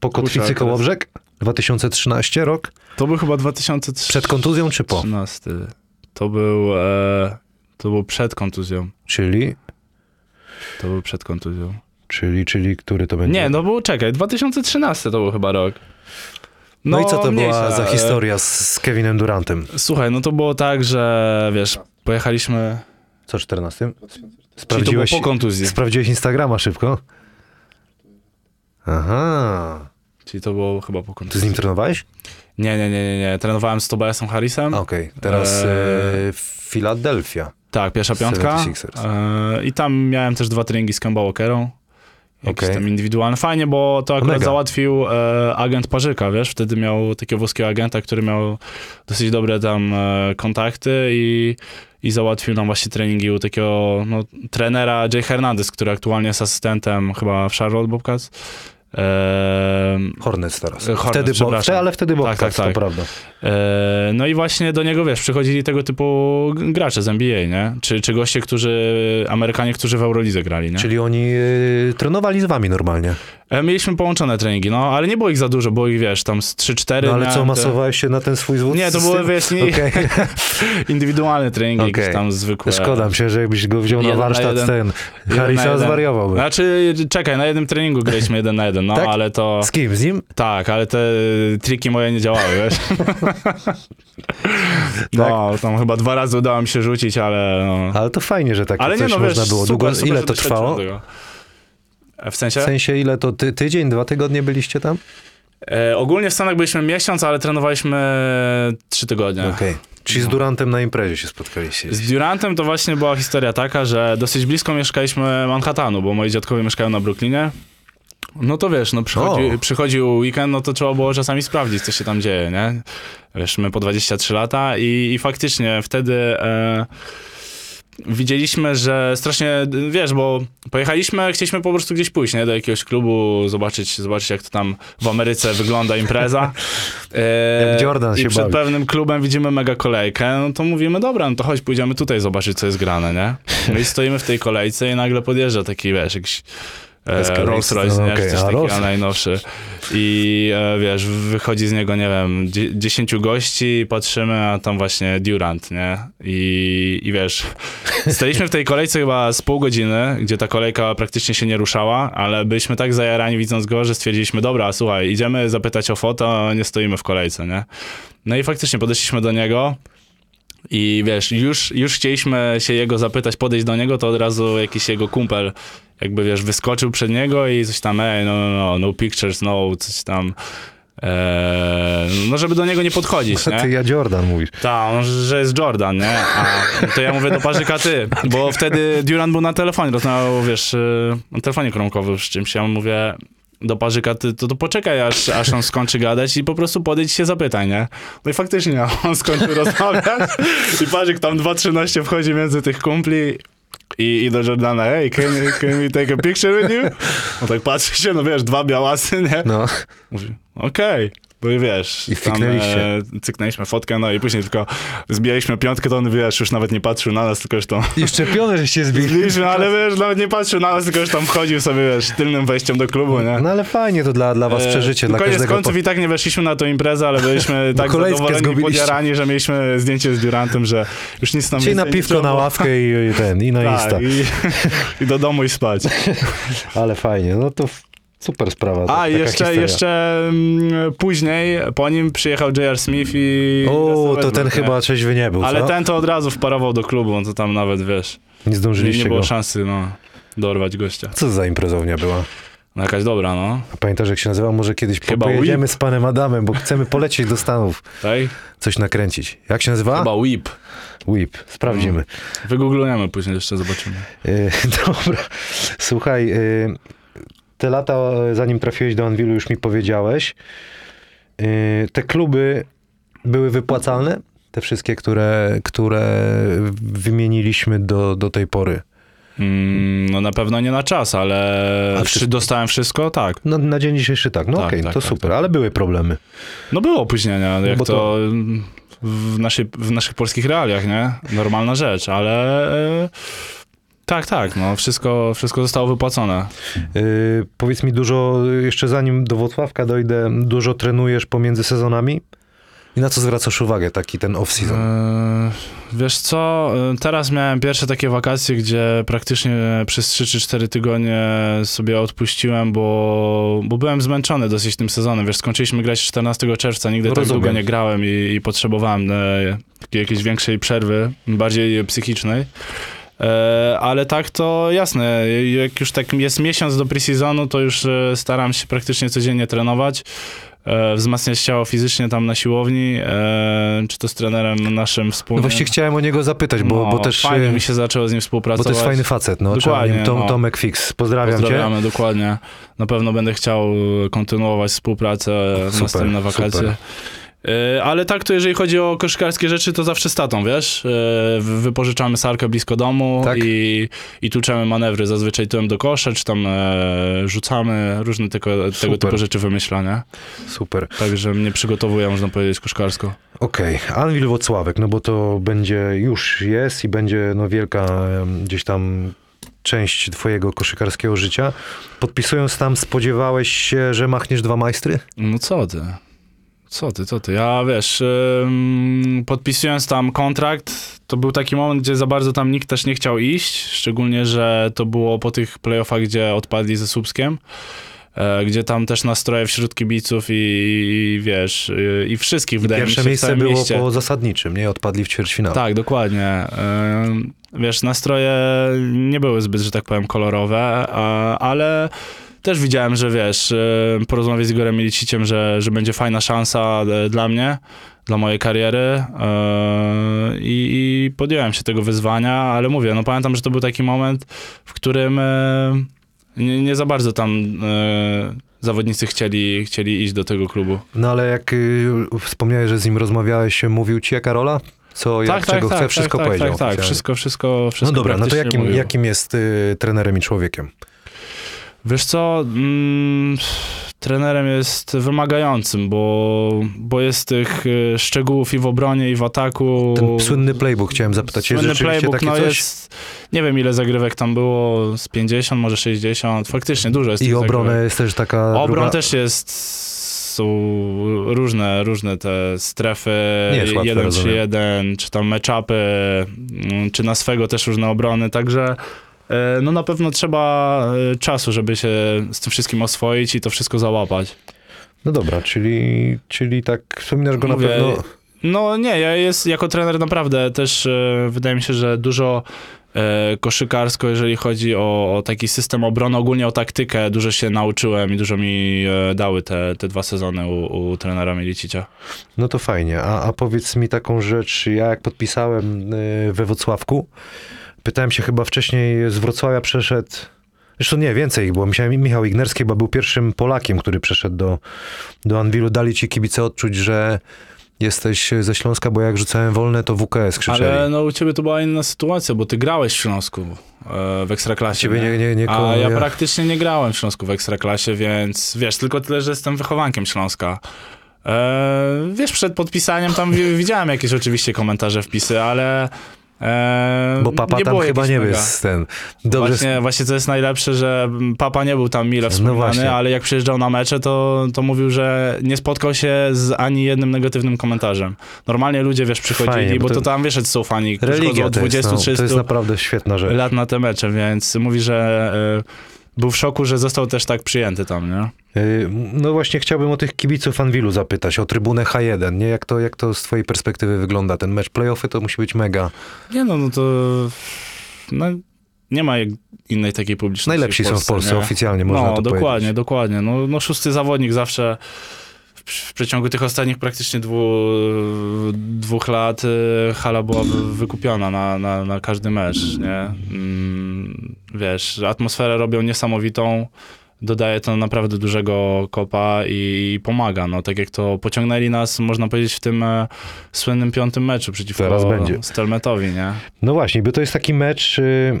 A: po Kotwicy
B: teraz-
A: Kołobrzeg. 2013 rok.
B: To był chyba 2013.
A: Przed kontuzją czy po?
B: To był, e, to był przed kontuzją.
A: Czyli,
B: To był przed kontuzją.
A: czyli, czyli który to będzie?
B: Nie, no był, czekaj, 2013 to był chyba rok.
A: No, i co to
B: mniejsza,
A: była za historia z, z Kevinem Durantem?
B: Słuchaj, no to było tak, że wiesz, pojechaliśmy...
A: Co 14?
B: Czyli to było
A: Sprawdziłeś,
B: po kontuzji.
A: sprawdziłeś Instagrama szybko? Aha.
B: Czyli to było chyba po
A: Ty z
B: kontuzji.
A: nim trenowałeś?
B: Nie, nie, nie, nie, nie. Trenowałem z Tobiasem Harrisem.
A: Okej, teraz
B: Eee.
A: e, Philadelphia.
B: Tak, pierwsza piątka.
A: 76ers.
B: E, I tam miałem też dwa treningi z Kemba Walkerą. Jakieś
A: Okej.
B: tam indywidualne. Fajnie, bo to akurat
A: Mega.
B: załatwił e, agent Parzyka, wiesz? Wtedy miał takiego włoskiego agenta, który miał dosyć dobre tam e, kontakty i, i załatwił nam właśnie treningi u takiego no, trenera Jay Hernandez, który aktualnie jest asystentem chyba w Charlotte Bobcats. E,
A: Hornets teraz.
B: Hornets,
A: wtedy, bo, ale wtedy Bobcats,
B: tak, tak.
A: to prawda.
B: E, No i właśnie do niego, wiesz, przychodzili tego typu gracze z NBA, nie? Czy, czy goście, którzy, Amerykanie, którzy w Eurolidze grali, nie?
A: Czyli oni e, trenowali z wami normalnie.
B: E, Mieliśmy połączone treningi, no, ale nie było ich za dużo, było ich, wiesz, tam z 3-4.
A: No ale co,
B: te-
A: masowałeś się na ten swój zwód?
B: Nie, to były, wiesz, nie,
A: Okej.
B: indywidualne treningi, jakieś tam zwykłe.
A: Szkoda mi się, że jakbyś go wziął na
B: Jeden na
A: warsztat
B: jeden.
A: ten.
B: na
A: Harrisa zwariowałby.
B: Znaczy, czekaj, na jednym treningu graliśmy jeden na jeden, no,
A: Tak?
B: ale to...
A: Z kim? Z nim?
B: Tak, ale te triki moje nie działały, wiesz? No, tam chyba dwa razy udało mi się rzucić, ale no...
A: Ale to fajnie, że takie
B: Ale nie
A: coś
B: no,
A: można
B: wiesz,
A: było.
B: super,
A: Długo,
B: super,
A: ile to trwało?
B: E, W sensie?
A: W sensie ile to ty, tydzień, dwa tygodnie byliście tam?
B: E, ogólnie w Stanach byliśmy miesiąc, ale trenowaliśmy trzy tygodnie.
A: Okej. Czyli z Durantem na imprezie się spotkaliście.
B: Z Durantem to właśnie była historia taka, że dosyć blisko mieszkaliśmy Manhattanu, bo moi dziadkowie mieszkają na Brooklynie. No to wiesz, no przychodzi, przychodził weekend, no to trzeba było czasami sprawdzić, co się tam dzieje, nie? Wiesz, my po 23 lata i, i faktycznie wtedy e, widzieliśmy, że strasznie, wiesz, bo pojechaliśmy, chcieliśmy po prostu gdzieś pójść, nie? Do jakiegoś klubu, zobaczyć, zobaczyć jak to tam w Ameryce wygląda impreza. E,
A: Jak Jordan
B: I
A: się
B: przed
A: bawi.
B: pewnym klubem widzimy mega kolejkę, no to mówimy, dobra, no to chodź, pójdziemy tutaj zobaczyć, co jest grane, nie? My stoimy w tej kolejce i nagle podjeżdża taki, wiesz, jakiś e, Rolls Royce,
A: no,
B: nie?
A: okej,
B: Czy coś takiego
A: Rolls-
B: najnowszy. I e, wiesz, wychodzi z niego, nie wiem, dzie- 10 gości, patrzymy, a tam właśnie Durant, nie? I, I wiesz, staliśmy w tej kolejce chyba z pół godziny, gdzie ta kolejka praktycznie się nie ruszała, ale byliśmy tak zajarani widząc go, że stwierdziliśmy, dobra, słuchaj, idziemy zapytać o foto, a nie stoimy w kolejce, nie? No i faktycznie podeszliśmy do niego, i wiesz, już, już chcieliśmy się jego zapytać, podejść do niego, to od razu jakiś jego kumpel, jakby wiesz, wyskoczył przed niego i coś tam, ej, no, no, no, no pictures, no, coś tam. Eee, no, żeby do niego nie podchodzić,
A: Ty
B: nie?
A: ja Jordan mówisz.
B: Tak, że jest Jordan, nie? A to ja mówię do parzyka ty, bo wtedy Durant był na telefonie, rozmawiał, wiesz, y, na telefonie kromkowym z czymś. Ja mówię do parzyka ty, to, to poczekaj, aż, aż on skończy gadać i po prostu podejdź się zapytaj, nie? No i faktycznie, on skończył rozmawiać i parzyk tam 2.13 wchodzi między tych kumpli i, i do Jordana, hey, can, can we take a picture with you? On tak patrzy się, no wiesz, dwa białasy, nie?
A: No,
B: Mówi, okej. Bo i wiesz,
A: I fiknęliście.
B: e, cyknęliśmy fotkę, no i później tylko zbijaliśmy piątkę, to on, wiesz, już nawet nie patrzył na nas, tylko już tam...
A: i szczepione, żeście zbili.
B: Zbiliśmy, ale wiesz, nawet nie patrzył na nas, tylko już tam wchodził sobie, wiesz, tylnym wejściem do klubu, nie?
A: No ale fajnie to dla, dla was
B: E,
A: przeżycie, dla
B: Koniec
A: każdego.
B: końców i tak nie weszliśmy na tą imprezę, ale byliśmy tak zadowoleni podjarani, że mieliśmy zdjęcie z Durantem, że już nic nam
A: Czyli na piwko, na ławkę i, i ten, i na Insta.
B: Tak, i, i do domu i spać.
A: Ale fajnie, no to super sprawa.
B: A,
A: taka
B: i jeszcze,
A: historia.
B: jeszcze mm, później po nim przyjechał J.R. Smith i...
A: O, to ten
B: nie?
A: chyba trzeźwy nie był,
B: Ale
A: co?
B: ten to od razu wparował do klubu, on to tam nawet, wiesz,
A: Nie
B: nie,
A: zdążyliście
B: nie było
A: go.
B: szansy, no, dorwać gościa.
A: Co za imprezownia była?
B: No jakaś dobra, no.
A: A Pamiętasz, jak się nazywa? Może kiedyś
B: Chyba
A: pojedziemy z panem Adamem, bo chcemy polecieć do Stanów,
B: Tak?
A: coś nakręcić. Jak się nazywa?
B: Chyba Whip.
A: Whip. Sprawdzimy.
B: Wygooglujemy później, jeszcze zobaczymy.
A: Y, dobra. Słuchaj, y, te lata, y, zanim trafiłeś do Anwilu, już mi powiedziałeś. Y, te kluby były wypłacalne? Te wszystkie, które, które wymieniliśmy do, do tej pory.
B: Mm, no na pewno nie na czas, ale
A: A
B: czy dostałem wszystko? Tak.
A: No, na dzień dzisiejszy tak. No
B: Tak,
A: okej,
B: tak,
A: to
B: tak,
A: super,
B: tak.
A: ale były problemy.
B: No było opóźnienia, jak
A: bo
B: to,
A: to-
B: w, naszej, w naszych polskich realiach, nie? Normalna rzecz, ale e, tak, tak, no wszystko, wszystko zostało wypłacone.
A: Y, powiedz mi dużo, jeszcze zanim do Włocławka dojdę, dużo trenujesz pomiędzy sezonami? I na co zwracasz uwagę, taki ten off-season?
B: E, wiesz co, e, teraz miałem pierwsze takie wakacje, gdzie praktycznie przez 3 czy 4 tygodnie sobie odpuściłem, bo, bo byłem zmęczony dosyć tym sezonem. Wiesz, skończyliśmy grać 14 czerwca, nigdy tak
A: Rozumiem.
B: długo nie grałem i, i potrzebowałem e, jakiejś większej przerwy, bardziej psychicznej. E, ale tak to jasne, jak już tak jest miesiąc do pre-seasonu, to już e, staram się praktycznie codziennie trenować, e, wzmacniać ciało fizycznie tam na siłowni, e, czy to z trenerem naszym
A: No
B: wspólnym.
A: właśnie chciałem o niego zapytać, bo,
B: No,
A: bo też...
B: Fajnie mi się zaczęło z nim
A: Bo
B: współpracować.
A: to jest fajny facet, no.
B: Dokładnie,
A: Tom,
B: no.
A: Tomek Fix, pozdrawiam, cię.
B: Pozdrawiamy, dokładnie. Na pewno będę chciał kontynuować współpracę
A: Super,
B: następne wakacje.
A: super.
B: E, Ale tak, to jeżeli chodzi o koszykarskie rzeczy, to zawsze z tatą, wiesz? E, wy- Wypożyczamy sarkę blisko domu
A: Tak.
B: i, i tłuczemy manewry. Zazwyczaj tyłem do kosza, czy tam e, rzucamy, różne tego, tego
A: Super.
B: typu rzeczy wymyśla, nie?
A: Super.
B: Także mnie przygotowuje, można powiedzieć, koszkarsko.
A: Okej, Anwil Włocławek, no bo to będzie, już jest i będzie no wielka gdzieś tam część twojego koszykarskiego życia. Podpisując tam, spodziewałeś się, że machniesz dwa majstry?
B: No co ty? Co ty, co ty? Ja wiesz, ym, podpisując tam kontrakt, to był taki moment, gdzie za bardzo tam nikt też nie chciał iść, szczególnie, że to było po tych playoffach, gdzie odpadli ze Słupskiem, e, gdzie tam też nastroje wśród kibiców i, i wiesz, y, i wszystkich wydaje mi
A: Pierwsze
B: się w
A: miejsce było
B: mieście.
A: po zasadniczym, nie? Odpadli w ćwierćfinale.
B: Tak, dokładnie. Ym, Wiesz, nastroje nie były zbyt, że tak powiem, kolorowe, a- ale też widziałem, że wiesz, y, porozmawiać z Igorem Miliciciem, że, że będzie fajna szansa e, dla mnie, dla mojej kariery y, i, i podjąłem się tego wyzwania, ale mówię, no pamiętam, że to był taki moment, w którym e, nie, nie za bardzo tam e, zawodnicy chcieli, chcieli iść do tego klubu.
A: No ale jak y, wspomniałeś, że z nim rozmawiałeś, mówił ci jaka rola? Co, jak, czego chce, wszystko
B: tak,
A: powiedział.
B: Tak, tak, wszystko, wszystko, wszystko
A: No dobra, no to jakim, jakim jest y, trenerem i człowiekiem?
B: Wiesz co, mm, trenerem jest wymagającym, bo, bo jest tych y, szczegółów i w obronie, i w ataku.
A: Ten słynny playbook chciałem zapytać. Jest
B: Słynny
A: rzeczywiście
B: playbook,
A: takie
B: no
A: coś?
B: jest, nie wiem ile zagrywek tam było, z 50, może 60, faktycznie dużo jest
A: I
B: zagrywek.
A: jest też taka
B: Obron
A: druga...
B: też jest, są różne, różne te strefy,
A: Nie jest łatwe,
B: 1
A: rozumiem.
B: 1 czy tam matchupy, mm, czy na swego też różne obrony, także e, no na pewno trzeba e, czasu, żeby się z tym wszystkim oswoić i to wszystko załapać.
A: No dobra, czyli, czyli tak wspominasz go
B: Mówię,
A: na pewno...
B: No nie, ja jest jako trener naprawdę też e, wydaje mi się, że dużo e, koszykarsko, jeżeli chodzi o, o taki system obrony, ogólnie o taktykę, dużo się nauczyłem i dużo mi e, dały te, te dwa sezony u, u trenera Milicicia.
A: No to fajnie. A, a powiedz mi taką rzecz, ja jak podpisałem we Wrocławku, pytałem się chyba wcześniej, z Wrocławia przeszedł, zresztą nie, więcej ich było, Michał Ignerski chyba był pierwszym Polakiem, który przeszedł do, do Anwilu. Dali ci kibice odczuć, że jesteś ze Śląska, bo jak rzucałem wolne, to WKS krzyczeli.
B: Ale no u ciebie to była inna sytuacja, bo ty grałeś w Śląsku e, w Ekstraklasie.
A: Ciebie nie, nie, nie,
B: A ja praktycznie nie grałem w Śląsku w Ekstraklasie, więc wiesz, tylko tyle, że jestem wychowankiem Śląska. E, wiesz, przed podpisaniem tam wi- widziałem jakieś oczywiście komentarze, wpisy, ale e,
A: Bo papa tam chyba nie
B: mega.
A: jest ten. Dobrze,
B: Właśnie, właśnie co jest najlepsze, że papa nie był tam mile wspominany,
A: No
B: ale jak przyjeżdżał na mecze, to, to mówił, że nie spotkał się z ani jednym negatywnym komentarzem. Normalnie ludzie, wiesz, przychodzili,
A: Fajnie, bo to-
B: to tam, wiesz, że są fani, którzy chodzą
A: religia
B: od
A: to jest,
B: 20
A: no, to
B: 30
A: jest naprawdę świetna rzecz.
B: lat na te mecze, więc mówi, że y, był w szoku, że został też tak przyjęty tam, nie?
A: Y, No właśnie chciałbym o tych kibiców Anwilu zapytać, o trybunę H1, nie? Jak to, jak to z twojej perspektywy wygląda? Ten mecz playoffy to musi być mega.
B: Nie no, no to no, nie ma innej takiej publiczności
A: Najlepsi
B: w
A: są w Polsce
B: nie?
A: oficjalnie, można
B: no,
A: to
B: dokładnie,
A: powiedzieć.
B: dokładnie. No, no szósty zawodnik zawsze w, przeciągu tych ostatnich praktycznie dwu, dwóch lat y, hala była wy- wykupiona na, na, na każdy mecz, nie? Mm, wiesz, atmosferę robią niesamowitą, dodaje to naprawdę dużego kopa i, pomaga, no tak jak to pociągnęli nas, można powiedzieć, w tym e, słynnym piątym meczu przeciwko
A: Teraz będzie.
B: Stelmetowi, nie?
A: No właśnie, bo to jest taki mecz y,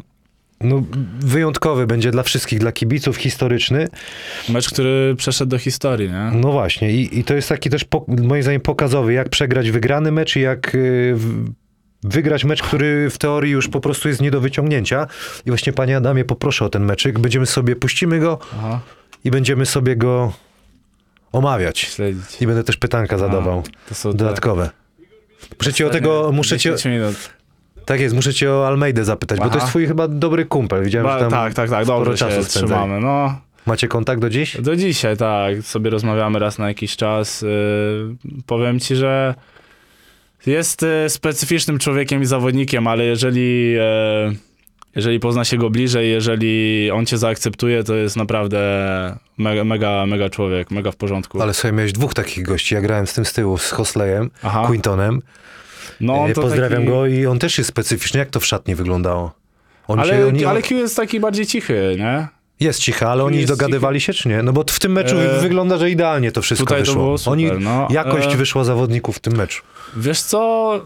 A: no, wyjątkowy będzie dla wszystkich, dla kibiców, historyczny.
B: Mecz, który przeszedł do historii, nie?
A: No właśnie i, i to jest taki też po, moim zdaniem pokazowy, jak przegrać wygrany mecz i jak y, wygrać mecz, który w teorii już po prostu jest nie do wyciągnięcia. I właśnie panie Adamie, poproszę o ten meczyk. Będziemy sobie, puścimy go
B: Aha,
A: i będziemy sobie go omawiać.
B: śledzić.
A: I będę też pytanka zadawał.
B: To są te
A: Dodatkowe. Muszę cię o tego, muszę cię,
B: 10 minut.
A: Tak jest, muszę cię o Almeidę zapytać, bo to
B: Aha.
A: jest twój chyba dobry kumpel. Widziałem,
B: Ba,
A: że tam
B: tak, tak, tak, dobrze
A: czasu
B: się
A: spędzali.
B: trzymamy. No,
A: Macie kontakt do dziś?
B: do dzisiaj, tak, sobie rozmawiamy raz na jakiś czas. Yy, powiem ci, że jest yy, specyficznym człowiekiem i zawodnikiem, ale jeżeli, yy, jeżeli pozna się go bliżej, jeżeli on cię zaakceptuje, to jest naprawdę mega, mega, mega człowiek, mega w porządku.
A: Ale sobie miałeś dwóch takich gości. Ja grałem z tym z tyłu, z Hosleyem,
B: Aha,
A: Quintonem.
B: No
A: E,
B: to
A: Pozdrawiam
B: taki...
A: go i on też jest specyficzny. Jak to w szatni wyglądało? Oni się,
B: Ale,
A: oni,
B: ale Q jest taki bardziej cichy, nie?
A: Jest cicha, ale oni dogadywali się, czy nie? No bo w tym meczu
B: E,
A: wygląda, że idealnie to wszystko
B: Tutaj to
A: wyszło.
B: było super,
A: oni,
B: no.
A: jakość
B: E,
A: wyszła zawodników w tym meczu.
B: Wiesz co,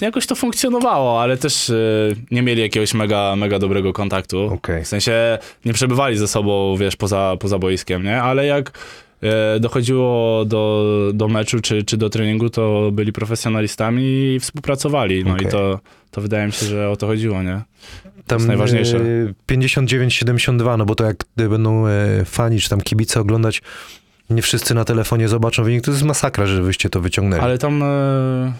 B: jakoś to funkcjonowało, ale też y, nie mieli jakiegoś mega, mega dobrego kontaktu.
A: Okej.
B: W sensie nie przebywali ze sobą, wiesz, poza, poza boiskiem, nie? Ale jak dochodziło do, do meczu czy, czy do treningu, to byli profesjonalistami i współpracowali. No
A: Okej.
B: i to, to wydaje mi się, że o to chodziło, nie?
A: Tam
B: jest najważniejsze.
A: e, 59-72, no bo to jak e, będą e, fani czy tam kibice oglądać, nie wszyscy na telefonie zobaczą wynik, to jest masakra, że wyście to wyciągnęli.
B: Ale tam... E,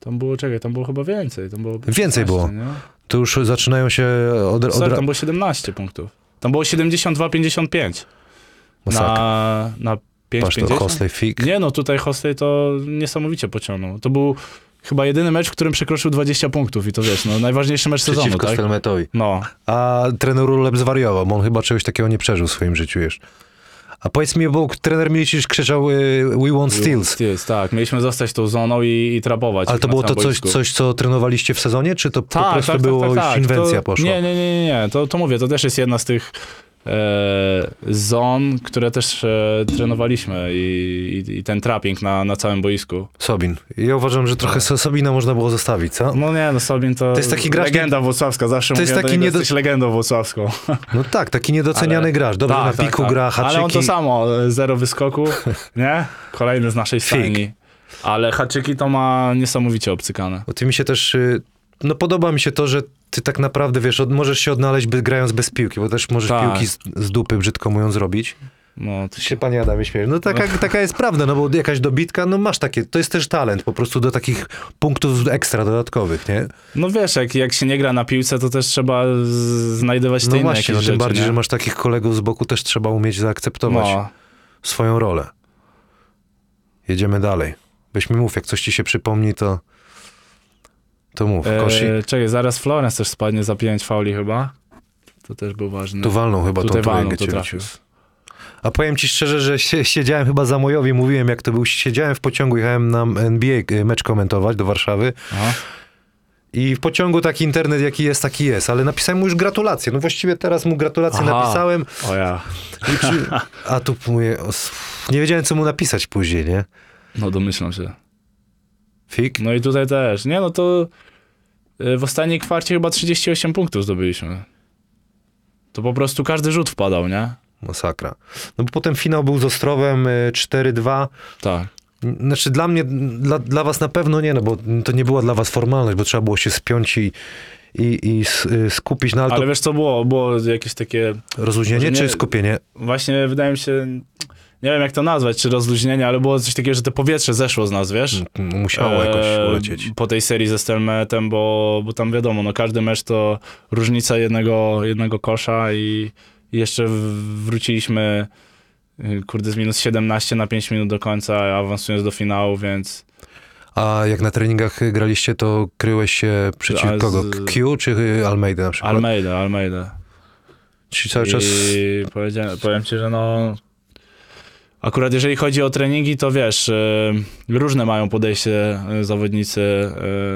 B: tam było, czekaj, tam było chyba więcej. Tam było
A: Więcej
B: 15,
A: było.
B: Nie?
A: To już zaczynają się od... od,
B: Sorry, tam było 17 punktów. Tam było 72-55
A: masakra.
B: na, na
A: Patrz to,
B: 5-50.
A: Hosley, Fig.
B: Nie no, tutaj Hostley to niesamowicie pociągnął. To był chyba jedyny mecz, w którym przekroczył 20 punktów i to wiesz, no najważniejszy mecz sezonu,
A: Przeciwko
B: tak?
A: Stelmetowi.
B: No,
A: A trener Urlep zwariował, bo on chyba czegoś takiego nie przeżył w swoim życiu już. A powiedz mi, bo trener Milicic krzyczał y, We want steals.
B: Steals, tak. Mieliśmy zostać tą zoną i, i trapować.
A: Ale to było to coś, coś, co trenowaliście w sezonie, czy to po
B: Tak,
A: prostu
B: tak,
A: było
B: tak, tak, tak.
A: inwencja
B: to,
A: poszła?
B: Nie, nie, nie, nie. To, to mówię, to też jest jedna z tych zon, które też e, trenowaliśmy i, i, i ten trapping na, na całym boisku.
A: Sobin. Ja uważam, że trochę so- Sobina można było zostawić, co?
B: No nie, no Sobin to,
A: To jest taki gracz-
B: legenda włocławska, zawsze
A: To jest taki
B: niego,
A: niedo-
B: jesteś legendą włocławską.
A: No tak, taki niedoceniany
B: Ale-
A: gracz. Dobrze
B: Tak,
A: na
B: tak,
A: piku
B: tak.
A: gra, haczyki.
B: Ale on to samo, e, zero wyskoków, nie? Kolejny z naszej stajni. Ale haczyki to ma niesamowicie obcykane.
A: Bo ty mi się też, y, no podoba mi się to, że ty tak naprawdę, wiesz, od, możesz się odnaleźć by, grając bez piłki, bo też możesz
B: Tak.
A: piłki z, z dupy, brzydko mówiąc, zrobić.
B: No, to
A: Się panie Adamie śmieje. No taka, taka jest prawda, no bo jakaś dobitka, no masz takie, to jest też talent po prostu do takich punktów ekstra dodatkowych, nie?
B: No wiesz, jak, jak się nie gra na piłce, to też trzeba znajdować te
A: No
B: inne
A: właśnie, no
B: jakieś
A: tym
B: rzeczy,
A: bardziej,
B: nie?
A: że masz takich kolegów z boku, też trzeba umieć zaakceptować
B: No,
A: swoją rolę. Jedziemy dalej. Byśmy mów, jak coś ci się przypomni, to to mów.
B: E, czekaj, zaraz Florence też spadnie za pięć fauli chyba. To też był ważny.
A: tu walną chyba
B: Tutaj
A: tą trójkę
B: to trafił.
A: A powiem ci szczerze, że sie- siedziałem chyba za Mojowi, mówiłem jak to był, siedziałem w pociągu, jechałem na NBA mecz komentować do Warszawy
B: Aha.
A: i w pociągu taki internet jaki jest, taki jest, ale napisałem mu już gratulacje. No właściwie teraz mu gratulacje
B: Aha.
A: napisałem,
B: O ja.
A: a tu mówię, nie wiedziałem co mu napisać później, nie?
B: No domyślam się.
A: Fik?
B: No i tutaj też. Nie, no to e, w ostatniej kwarcie chyba 38 punktów zdobyliśmy. To po prostu każdy rzut wpadał, nie?
A: Masakra. No bo potem finał był z Ostrowem y, 4-2.
B: Tak.
A: Znaczy dla mnie, dla, dla was na pewno nie, no bo to nie była dla was formalność, bo trzeba było się spiąć i, i, i y, skupić na ale
B: Ale
A: to
B: wiesz co było? Było jakieś takie
A: rozluźnienie
B: nie-
A: czy skupienie?
B: Właśnie wydaje mi się, nie wiem jak to nazwać, czy rozluźnienie, ale było coś takiego, że to powietrze zeszło z nas, wiesz?
A: Musiało jakoś
B: E,
A: ulecieć.
B: Po tej serii ze Stelmetem, bo, bo tam wiadomo, no każdy mecz to różnica jednego, jednego kosza i i jeszcze wróciliśmy y, kurde z minus 17 na 5 minut do końca, awansując do finału, więc
A: A jak na treningach graliście, to kryłeś się przeciw
B: z-
A: kogo? Q czy Almeida na przykład?
B: Almeida, Almeida.
A: Czyli cały czas...
B: I powiem ci, że no. Akurat jeżeli chodzi o treningi, to wiesz, y, różne mają podejście y, zawodnicy,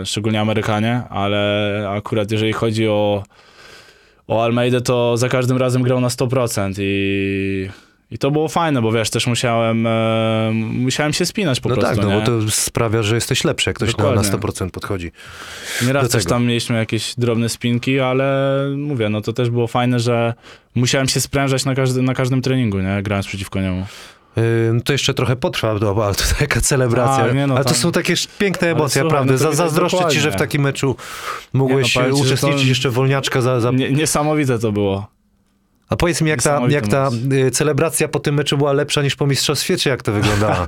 B: y, szczególnie Amerykanie, ale akurat jeżeli chodzi o, o Almeidę, to za każdym razem grał na 100% i, i to było fajne, bo wiesz, też musiałem, e, musiałem się spinać po
A: No
B: prostu,
A: tak, no
B: nie?
A: bo to sprawia, że jesteś lepszy, jak ktoś na, na
B: Dokładnie.
A: 100% podchodzi.
B: Nieraz też tam mieliśmy jakieś drobne spinki, ale mówię, no to też było fajne, że musiałem się sprężać na, każdy, na każdym treningu, nie? Grając przeciwko niemu.
A: Yy, no to jeszcze trochę potrwa, no, ale to taka celebracja.
B: Tak, nie no,
A: ale to
B: tam-
A: są takie piękne
B: Ale
A: emocje,
B: słuchaj,
A: naprawdę.
B: no
A: Za,
B: widać
A: zazdroszczę ci, że w
B: dokładnie.
A: takim meczu mogłeś
B: Nie no, powiem
A: uczestniczyć
B: to-
A: jeszcze wolniaczka za... za...
B: Nie, niesamowite to było.
A: A powiedz mi, jak ta, jak ta y, celebracja po tym meczu była lepsza niż po mistrzostwie, czy jak to wyglądało?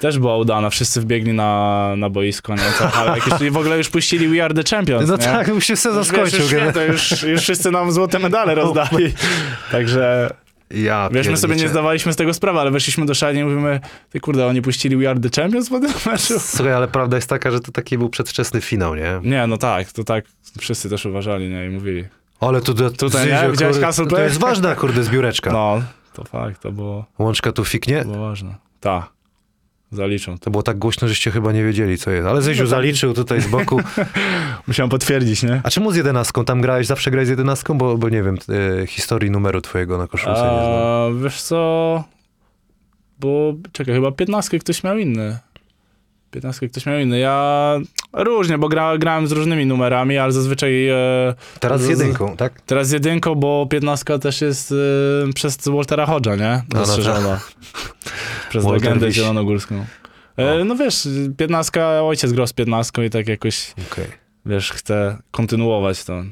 B: Też była udana, wszyscy wbiegli na, na boisko, nie? Ale jak już, w ogóle już puścili We Are The Champions,
A: No
B: nie?
A: tak, już się sezon
B: Już, wiesz,
A: skończył.
B: już, święto, już, już wszyscy nam złote medale rozdali. Także,
A: Ja
B: wiesz, my sobie nie zdawaliśmy z tego sprawy, ale weszliśmy do szali i mówimy, ty kurde, oni puścili We Are The Champions po tym meczu?
A: Słuchaj, ale prawda jest taka, że to taki był przedwczesny finał, nie?
B: Nie, no tak, to tak wszyscy też uważali, nie? I mówili.
A: Ale tu, tu,
B: Tutaj, nie? Widziałeś
A: kurde,
B: Castle
A: to
B: Play?
A: jest ważna, kurde, zbióreczka.
B: No, to fakt, to było,
A: Łączka tu fiknie.
B: to było ważne. Tak, zaliczą.
A: To było tak głośno, żeście chyba nie wiedzieli, co jest. Ale Zyziu
B: No tak.
A: zaliczył tutaj z boku.
B: Musiałem potwierdzić, nie?
A: A czemu z jedenastką? Tam grałeś, zawsze grałeś z jedenastką? Bo, bo nie wiem, e, historii numeru twojego na koszulce nie znam.
B: A, wiesz co, bo czekaj, chyba 15 ktoś miał inny. 15 ktoś miał inny. Ja różnie, bo gra, grałem z różnymi numerami, ale zazwyczaj e,
A: Teraz z jedynką, tak?
B: teraz z jedynką, bo 15 też jest e, przez Waltera Hodge'a, nie?
A: no
B: Dostrzeżona. przez
A: Walter
B: legendę
A: Wiś.
B: zielonogórską. E, no wiesz, 15, ojciec grał z 15 i tak jakoś,
A: Okej.
B: wiesz, chce kontynuować to.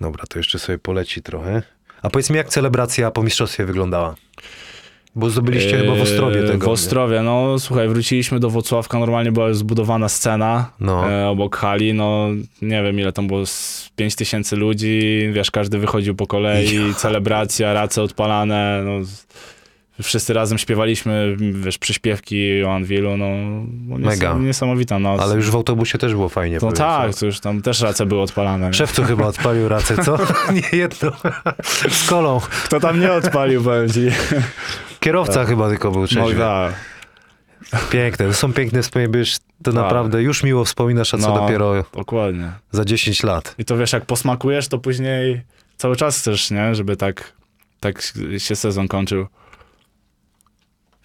A: Dobra, to jeszcze sobie poleci trochę. A powiedz mi, jak celebracja po mistrzostwie wyglądała? Bo zdobyliście chyba w Ostrowie
B: Eee,
A: tego.
B: W Ostrowie, no słuchaj, wróciliśmy do Włocławka, normalnie była zbudowana scena
A: No.
B: e, obok hali, no nie wiem ile tam było, z 5 tysięcy ludzi, wiesz, każdy wychodził po kolei, celebracja, race odpalane, no wszyscy razem śpiewaliśmy, wiesz, przyśpiewki o Anwilu, no, no
A: Mega.
B: niesamowita noc.
A: Ale już w autobusie też było fajnie.
B: No tak, to już tam też race były odpalane. nie?
A: Szewcu chyba odpalił racę, co? nie jedno. Z kolą.
B: Kto tam nie odpalił, powiem ci.
A: Kierowca chyba tylko był
B: No
A: trzeźwy.
B: tak.
A: Piękne, to są piękne wspomnienia, to
B: Tak.
A: naprawdę już miło wspominasz, a co
B: No.
A: dopiero
B: Dokładnie.
A: za 10 lat.
B: I to wiesz, jak posmakujesz, to później cały czas chcesz, nie? Żeby tak, tak się sezon kończył.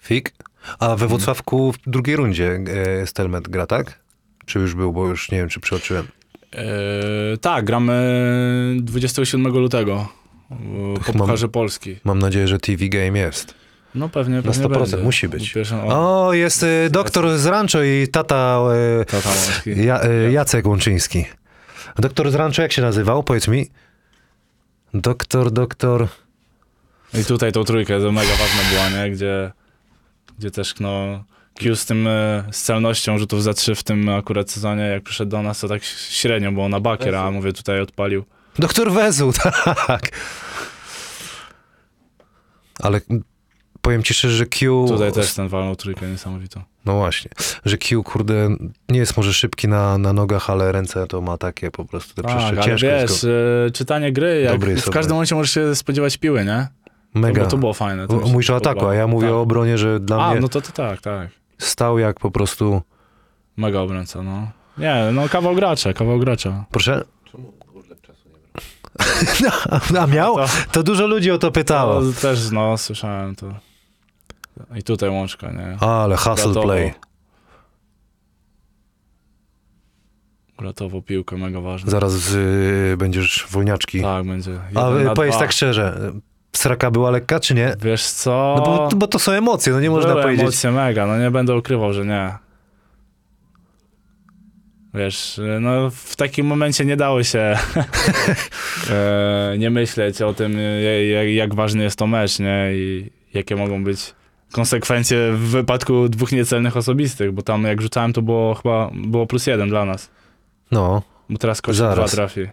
A: Fik? A we Włocławku w drugiej rundzie e, Stelmet gra, tak? Czy już był, bo już nie wiem, czy przeoczyłem.
B: Eee, tak, gramy 27 lutego po
A: chyba-
B: Pucharze Polski.
A: Mam nadzieję, że TV Game jest.
B: No pewnie,
A: Na
B: pewnie
A: 100%
B: będzie.
A: musi być.
B: Pierwszą, o,
A: O, jest e, doktor z Rancho i tata e,
B: tata
A: ja, e, Jacek Łączyński. Doktor z Rancho jak się nazywał? Powiedz mi. Doktor, doktor...
B: I tutaj tą trójkę to mega ważna była, nie? Gdzie, gdzie też no Q z tym, e, z celnością rzutów za trzy w tym akurat sezonie, jak przyszedł do nas, to tak średnio było na bakier, a mówię tutaj odpalił.
A: Doktor Wezu, tak. Ale powiem ci szczerze, że Q...
B: Tutaj też ten walnął trójkę niesamowitą.
A: No właśnie, że Q, kurde, nie jest może szybki na, na nogach, ale ręce to ma takie po prostu te
B: Tak,
A: przeszcze.
B: ale
A: Ciężko jest
B: wiesz,
A: go.
B: e, czytanie gry, jak
A: Dobry
B: w każdym momencie możesz się spodziewać piły, nie?
A: Mega.
B: To, to było fajne. To
A: Mówisz o ataku, a ja mówię
B: tak.
A: o obronie, że dla
B: A,
A: mnie
B: no to, to tak, tak.
A: stał jak po prostu...
B: Mega obrońca, no. Nie, no kawał gracza, kawał gracza.
A: Proszę? No, a miał?
B: To,
A: To dużo ludzi o to pytało.
B: to też, no, słyszałem to. I tutaj łączka, nie?
A: Ale hustle
B: Gratowo.
A: play.
B: Gratowo piłkę, mega ważne.
A: Zaraz y, będziesz wolniaczki.
B: Tak, będzie.
A: A
B: jeden
A: powiedz
B: dwa.
A: tak szczerze, sraka była lekka czy nie?
B: Wiesz co?
A: No bo, bo to są emocje, no nie można
B: Były
A: powiedzieć.
B: emocje mega, no nie będę ukrywał, że nie. Wiesz, no w takim momencie nie dało się e, nie myśleć o tym, jak, jak ważny jest to mecz, nie? I jakie mogą być konsekwencje w wypadku dwóch niecelnych osobistych, bo tam jak rzucałem to było chyba było plus jeden dla nas,
A: No,
B: bo teraz koszyk dwa trafi.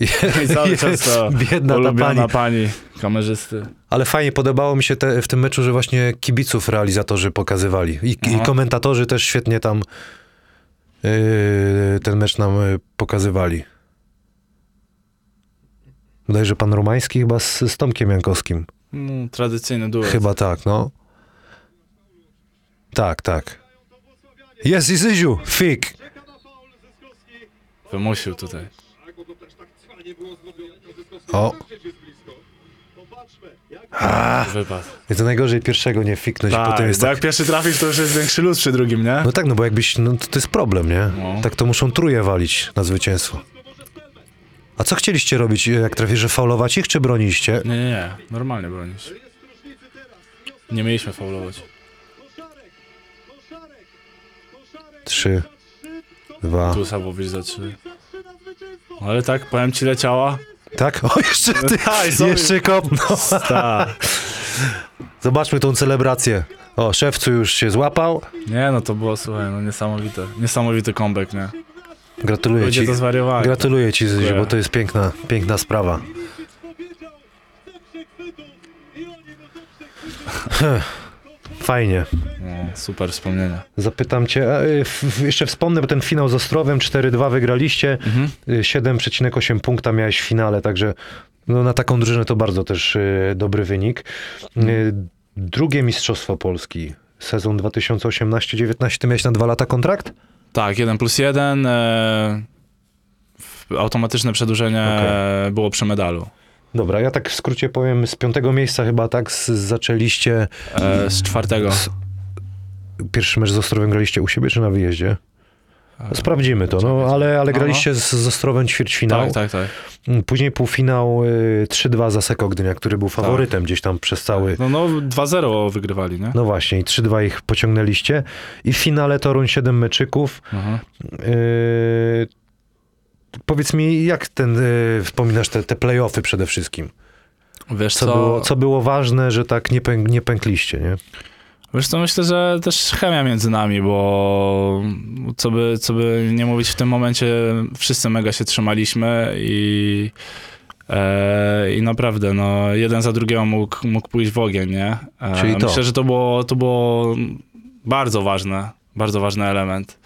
B: I cały czas
A: biedna ta pani.
B: pani kamerzysty.
A: Ale fajnie podobało mi się te, w tym meczu, że właśnie kibiców realizatorzy pokazywali. I, i komentatorzy też świetnie tam yy, ten mecz nam yy, pokazywali. Wydaje, że pan Romański chyba z, z Tomkiem Jankowskim.
B: No, tradycyjny duet.
A: Chyba tak, no. Tak, tak. Jest i Zyziu, fik.
B: Wymusił tutaj.
A: O,
B: Wypad.
A: i to najgorzej pierwszego nie fiknąć,
B: Tak,
A: potem jest
B: bo
A: tak...
B: jak pierwszy trafisz, to już jest większy luz przy drugim, nie?
A: No tak, no bo jakbyś, no to, to jest problem, nie?
B: No.
A: Tak to muszą truje walić na zwycięstwo. A co chcieliście robić, jak trafisz, że faulować ich, czy broniście?
B: Nie, nie, nie. Normalnie bronić. Nie mieliśmy faulować.
A: Trzy, dwa...
B: Tu Sabowicz za trzy. Ale tak, powiem ci, leciała.
A: Tak? O, jeszcze ty,
B: Aj, sorry.
A: jeszcze kopnął. Zobaczmy tą celebrację. O, szewcu już się złapał.
B: Nie, no to było, słuchaj, no niesamowite. Niesamowity comeback, nie?
A: Gratuluję
B: Ludzie
A: ci.
B: to zwariowali.
A: Gratuluję ci, Zyziu, bo to jest piękna, piękna sprawa. Fajnie.
B: No, super wspomnienia.
A: Zapytam cię, a, y, f- f- jeszcze wspomnę, bo ten finał z Ostrowem 4-2 wygraliście,
B: Mhm.
A: y, 7,8 punkta miałeś w finale, także no, na taką drużynę to bardzo też y, dobry wynik. Y, drugie Mistrzostwo Polski, sezon 2018-19, ty miałeś na dwa lata kontrakt?
B: Tak, jeden plus jeden. E, w- automatyczne przedłużenie
A: Okej.
B: było przy medalu.
A: Dobra, ja tak w skrócie powiem, z piątego miejsca chyba tak z, zaczęliście,
B: E, z czwartego.
A: z, pierwszy mecz z Ostrowem graliście u siebie czy na wyjeździe?
B: E,
A: Sprawdzimy to, no ale, ale
B: No,
A: graliście z, z Ostrowem ćwierćfinał.
B: Tak, tak, tak.
A: Mm, Później półfinał y, 3-2 za Seko Gdynia, który był faworytem gdzieś tam przez cały...
B: No, no 2-0 wygrywali, nie?
A: No właśnie, i 3-2 ich pociągnęliście. I w finale Toruń 7 meczyków.
B: Mhm.
A: Y, powiedz mi, jak ten, y, wspominasz te, te play-offy przede wszystkim?
B: Wiesz
A: Co,
B: co,
A: Było, co było ważne, że tak nie, pęk, nie pękliście, nie?
B: Wiesz co, myślę, że też chemia między nami, bo co by, co by nie mówić w tym momencie, wszyscy mega się trzymaliśmy i, e, i naprawdę, no, jeden za drugiego mógł, mógł pójść w ogień, nie? E,
A: Czyli to.
B: Myślę, że to było, to było bardzo ważne, bardzo ważny element.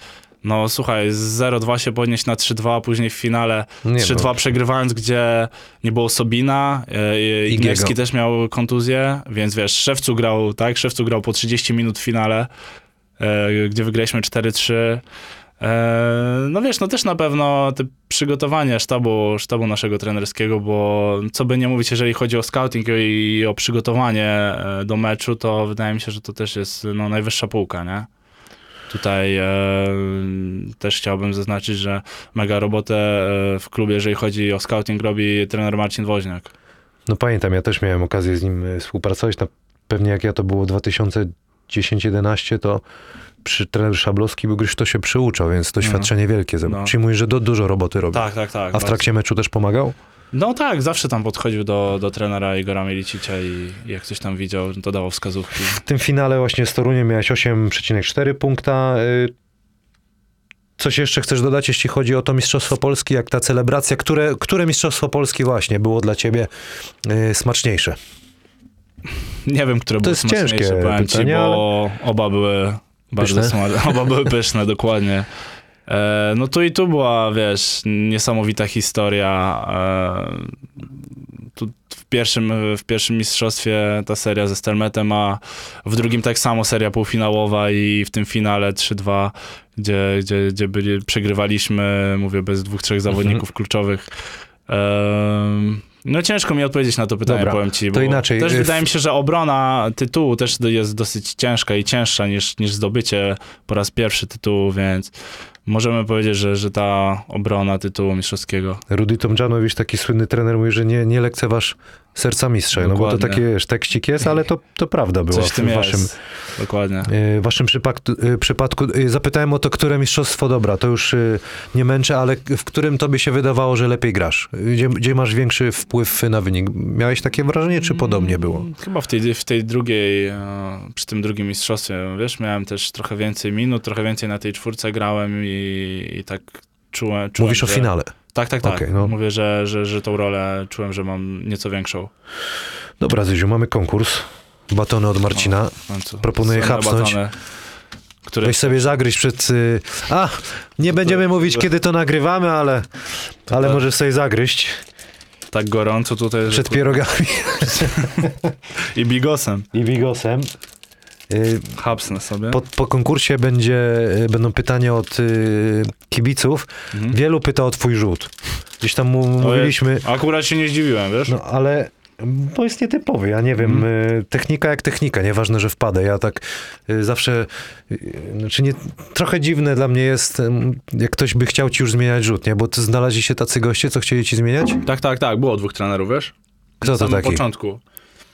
B: No słuchaj, z 0-2 się podnieść na 3-2, a później w finale
A: Nie,
B: 3-2
A: no.
B: przegrywając, gdzie nie było Sobina, e, Igniewski też miał kontuzję, więc wiesz, Szewcu grał, tak? Szewcu grał po 30 minut w finale, e, gdzie wygraliśmy 4-3. E, no wiesz, no też na pewno te przygotowanie sztabu, sztabu naszego trenerskiego, bo co by nie mówić, jeżeli chodzi o scouting i o przygotowanie e, do meczu, to wydaje mi się, że to też jest no, najwyższa półka, nie? Tutaj e, też chciałbym zaznaczyć, że mega robotę e, w klubie, jeżeli chodzi o scouting, robi trener Marcin Woźniak.
A: No pamiętam, ja też miałem okazję z nim y, współpracować. Na, pewnie jak ja to było 2010-11, to przy trener Szablowski był gdzieś to się przyuczał, więc doświadczenie wielkie.
B: No.
A: Przyjmuję, że do, dużo roboty robi.
B: Tak, tak, tak.
A: A w trakcie meczu też pomagał?
B: No tak, zawsze tam podchodził do, do trenera Igora Mielicicia i jak coś tam widział, to dawał wskazówki.
A: W tym finale właśnie z Toruniem miałeś 8,4 punkta. Coś jeszcze chcesz dodać, jeśli chodzi o to Mistrzostwo Polski, jak ta celebracja? Które, które Mistrzostwo Polski właśnie było dla ciebie y, smaczniejsze?
B: Nie wiem, które było
A: jest
B: smaczniejsze,
A: ciężkie
B: powiem ci,
A: pytanie,
B: bo oba były bardzo
A: Pyszne?
B: smaczne. Oba były pyszne, dokładnie. E, no tu i tu była, wiesz, niesamowita historia. E, tu w pierwszym, w pierwszym mistrzostwie ta seria ze Stelmetem, a w drugim tak samo seria półfinałowa i w tym finale 3-2, gdzie, gdzie, gdzie byli, przegrywaliśmy, mówię, bez dwóch, trzech zawodników kluczowych. Em, no ciężko mi odpowiedzieć na to pytanie,
A: Dobra,
B: powiem ci.
A: to
B: bo
A: inaczej,
B: Też
A: y,
B: wydaje mi się, że obrona tytułu też jest dosyć ciężka i cięższa niż, niż zdobycie po raz pierwszy tytułu, więc możemy powiedzieć, że, że ta obrona tytułu mistrzowskiego.
A: Rudy Tomjanowicz, taki słynny trener, mówi, że nie, nie lekceważ serca mistrza. No bo to
B: Dokładnie.
A: taki wiesz, jest, ale to, to prawda była
B: w
A: w waszym.
B: Dokładnie.
A: y, waszym przypadku, y, przypadku. Y, Zapytałem o to, które mistrzostwo dobra. To już nie męczę, ale w którym tobie się wydawało, że lepiej grasz? Gdzie, gdzie masz większy wpływ na wynik? Miałeś takie wrażenie, czy podobnie było?
B: Chyba w tej, w tej drugiej, e, przy tym drugim mistrzostwie, wiesz, miałem też trochę więcej minut, trochę więcej na tej czwórce grałem i, i tak czułem, czułem
A: Mówisz o
B: że,
A: finale.
B: Tak, tak, tak.
A: Okej, no.
B: Mówię, że, że, że tą rolę czułem, że mam nieco większą.
A: Dobra, Zyziu, mamy konkurs. Batony od Marcina.
B: Końcu.
A: Proponuję
B: Słynne
A: chapsnąć.
B: batony, Które
A: Weź sobie zagryźć przed... y, A, nie będziemy mówić, kiedy to nagrywamy, ale, ale
B: tak.
A: możesz sobie zagryźć
B: tak gorąco tutaj,
A: przed pierogami
B: i bigosem.
A: i bigosem. Y,
B: Hapsnę sobie.
A: Po, po konkursie będzie, y, będą pytania od y, kibiców.
B: Mhm.
A: Wielu pyta o twój rzut. Gdzieś tam mu, mówiliśmy,
B: Akurat się nie zdziwiłem, wiesz?
A: no ale bo jest nietypowy, ja nie wiem,
B: Mhm.
A: technika jak technika, nieważne, że wpadę. Ja tak zawsze, znaczy nie, trochę dziwne dla mnie jest, jak ktoś by chciał ci już zmieniać rzut, nie? Bo znaleźli się tacy goście, co chcieli ci zmieniać?
B: Tak, tak, tak. Było dwóch trenerów, wiesz?
A: Kto
B: Na
A: to taki?
B: początku.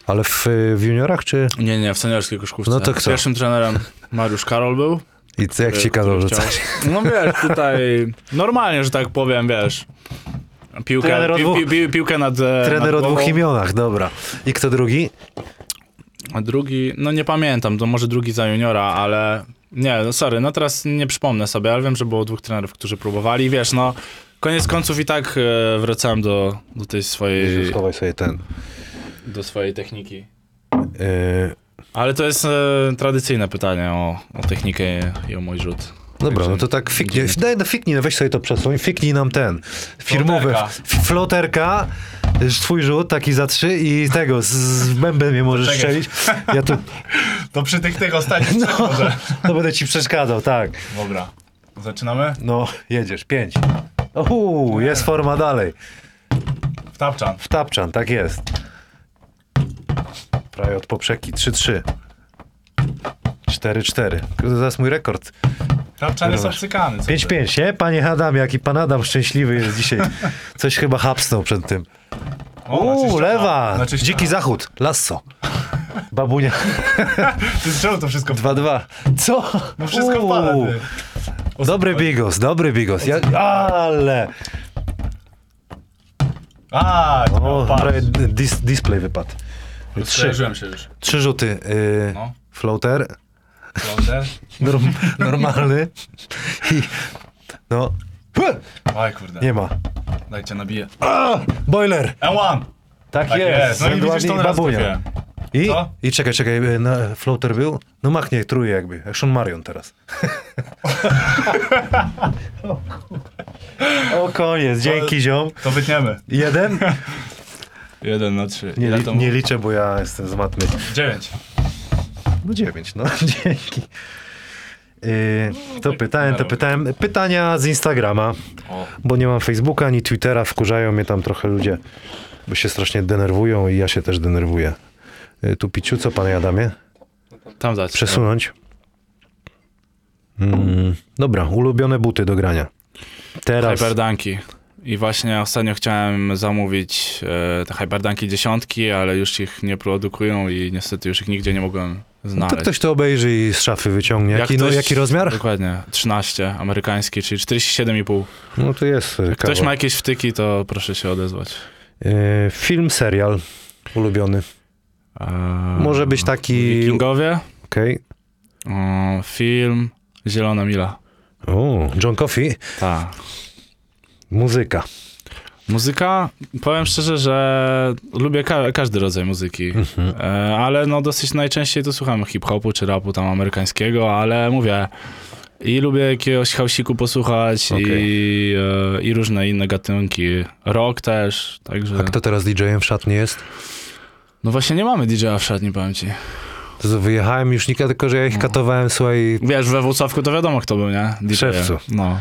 A: Ale w, w juniorach, czy?
B: Nie, nie, w seniorskiej koszkówce.
A: No to kto?
B: Pierwszym trenerem Mariusz Karol był.
A: I co, jak ci
B: chciał-
A: rzucać?
B: No wiesz, tutaj normalnie, że tak powiem, wiesz. Piłkę, pi, pi, pi, piłkę nad e,
A: Trener
B: nad
A: o dwóch imionach, dobra. I kto drugi?
B: A drugi, no nie pamiętam, to może drugi za juniora, ale nie, no sorry, no teraz nie przypomnę sobie, ale wiem, że było dwóch trenerów, którzy próbowali. Wiesz, no koniec końców i tak e, wracałem do, do tej swojej,
A: Schowaj sobie ten.
B: Do swojej techniki.
A: Y,
B: Ale to jest e, tradycyjne pytanie o, o technikę i o mój rzut.
A: Dobra, no to tak fiknij, daj, no fiknij, no weź sobie to przesuń, fiknij nam ten, firmowy,
B: Floterka.
A: f- floterka, twój rzut, taki za trzy i tego, z, z bębem mnie możesz strzelić. Ja tu,
B: To przy tych tych ostatnich
A: no, to będę ci przeszkadzał, tak.
B: Dobra, zaczynamy?
A: No, jedziesz, pięć. Uuu, jest forma dalej.
B: W tapczan.
A: W tapczan, tak jest. Prawie od poprzeki, 3-3. 4-4. Kurde, Zaraz mój rekord.
B: Tapczan
A: jest
B: obcykany.
A: 5-5, nie? Panie Adam, jaki pan Adam szczęśliwy jest dzisiaj. Coś chyba hapsnął przed tym. Uuu, lewa! Dziki zachód. Lasso. Babunia.
B: Ty czemu to wszystko
A: 2-2. Co?
B: No wszystko wpada, ty.
A: Dobry bigos, dobry bigos. Ja, ale...
B: A,
A: O, prawie dis, display wypadł. Trzy,
B: się już.
A: trzy rzuty. Yy,
B: No.
A: Floater.
B: Floater.
A: Norm, normalny. I... No.
B: Oj kurde,
A: Nie ma.
B: dajcie nabiję.
A: A, boiler.
B: M1!
A: Tak,
B: Tak
A: jest.
B: jest, no i widzisz, to raz
A: babunia.
B: trafiłem.
A: I,
B: Co?
A: I czekaj, czekaj, e, na, floater był? No machnie, truje jakby, jak Sean Marion teraz. o koniec, dzięki ziom.
B: To wytniemy.
A: Jeden?
B: Jeden na trzy.
A: Nie, li, nie liczę, bo ja jestem z matmy.
B: Dziewięć.
A: No dziewięć, no dzięki. Yy, to pytałem, to pytałem. Pytania z Instagrama, bo nie mam Facebooka ani Twittera, wkurzają mnie tam trochę ludzie, bo się strasznie denerwują i ja się też denerwuję. Yy, tu Piciu, co panie Adamie?
B: Tam dać.
A: Przesunąć. Mm, dobra, ulubione buty do grania. Teraz.
B: Hyperdanki. I właśnie ostatnio chciałem zamówić e, te hyperdanki dziesiątki, ale już ich nie produkują i niestety już ich nigdzie nie mogłem
A: No to
B: znaleźć.
A: ktoś to obejrzy i z szafy wyciągnie.
B: Jak
A: Jaki, no,
B: ktoś-
A: jaki rozmiar?
B: Dokładnie, 13, amerykański, czyli 47,5.
A: No to jest yy,
B: Ktoś ma jakieś wtyki, to proszę się odezwać.
A: Yy, film, serial ulubiony.
B: Eee,
A: Może być taki...
B: Wikingowie,
A: Okej.
B: o, film Zielona Mila.
A: O, John Coffey.
B: Tak.
A: Muzyka.
B: Muzyka, powiem szczerze, że lubię ka- każdy rodzaj muzyki,
A: Mhm.
B: e, ale no dosyć najczęściej to słucham hip-hopu czy rapu tam amerykańskiego, ale mówię, i lubię jakiegoś hausiku posłuchać i, e, i różne inne gatunki. Rock też, także...
A: A kto teraz DJ-em w szatni jest?
B: No właśnie nie mamy DJ-a w szatni, powiem ci.
A: To wyjechałem już nika, tylko że ja ich katowałem, słuchaj,
B: Wiesz, we Włocławku to wiadomo kto był, nie? DJ.
A: Szewcu.
B: No.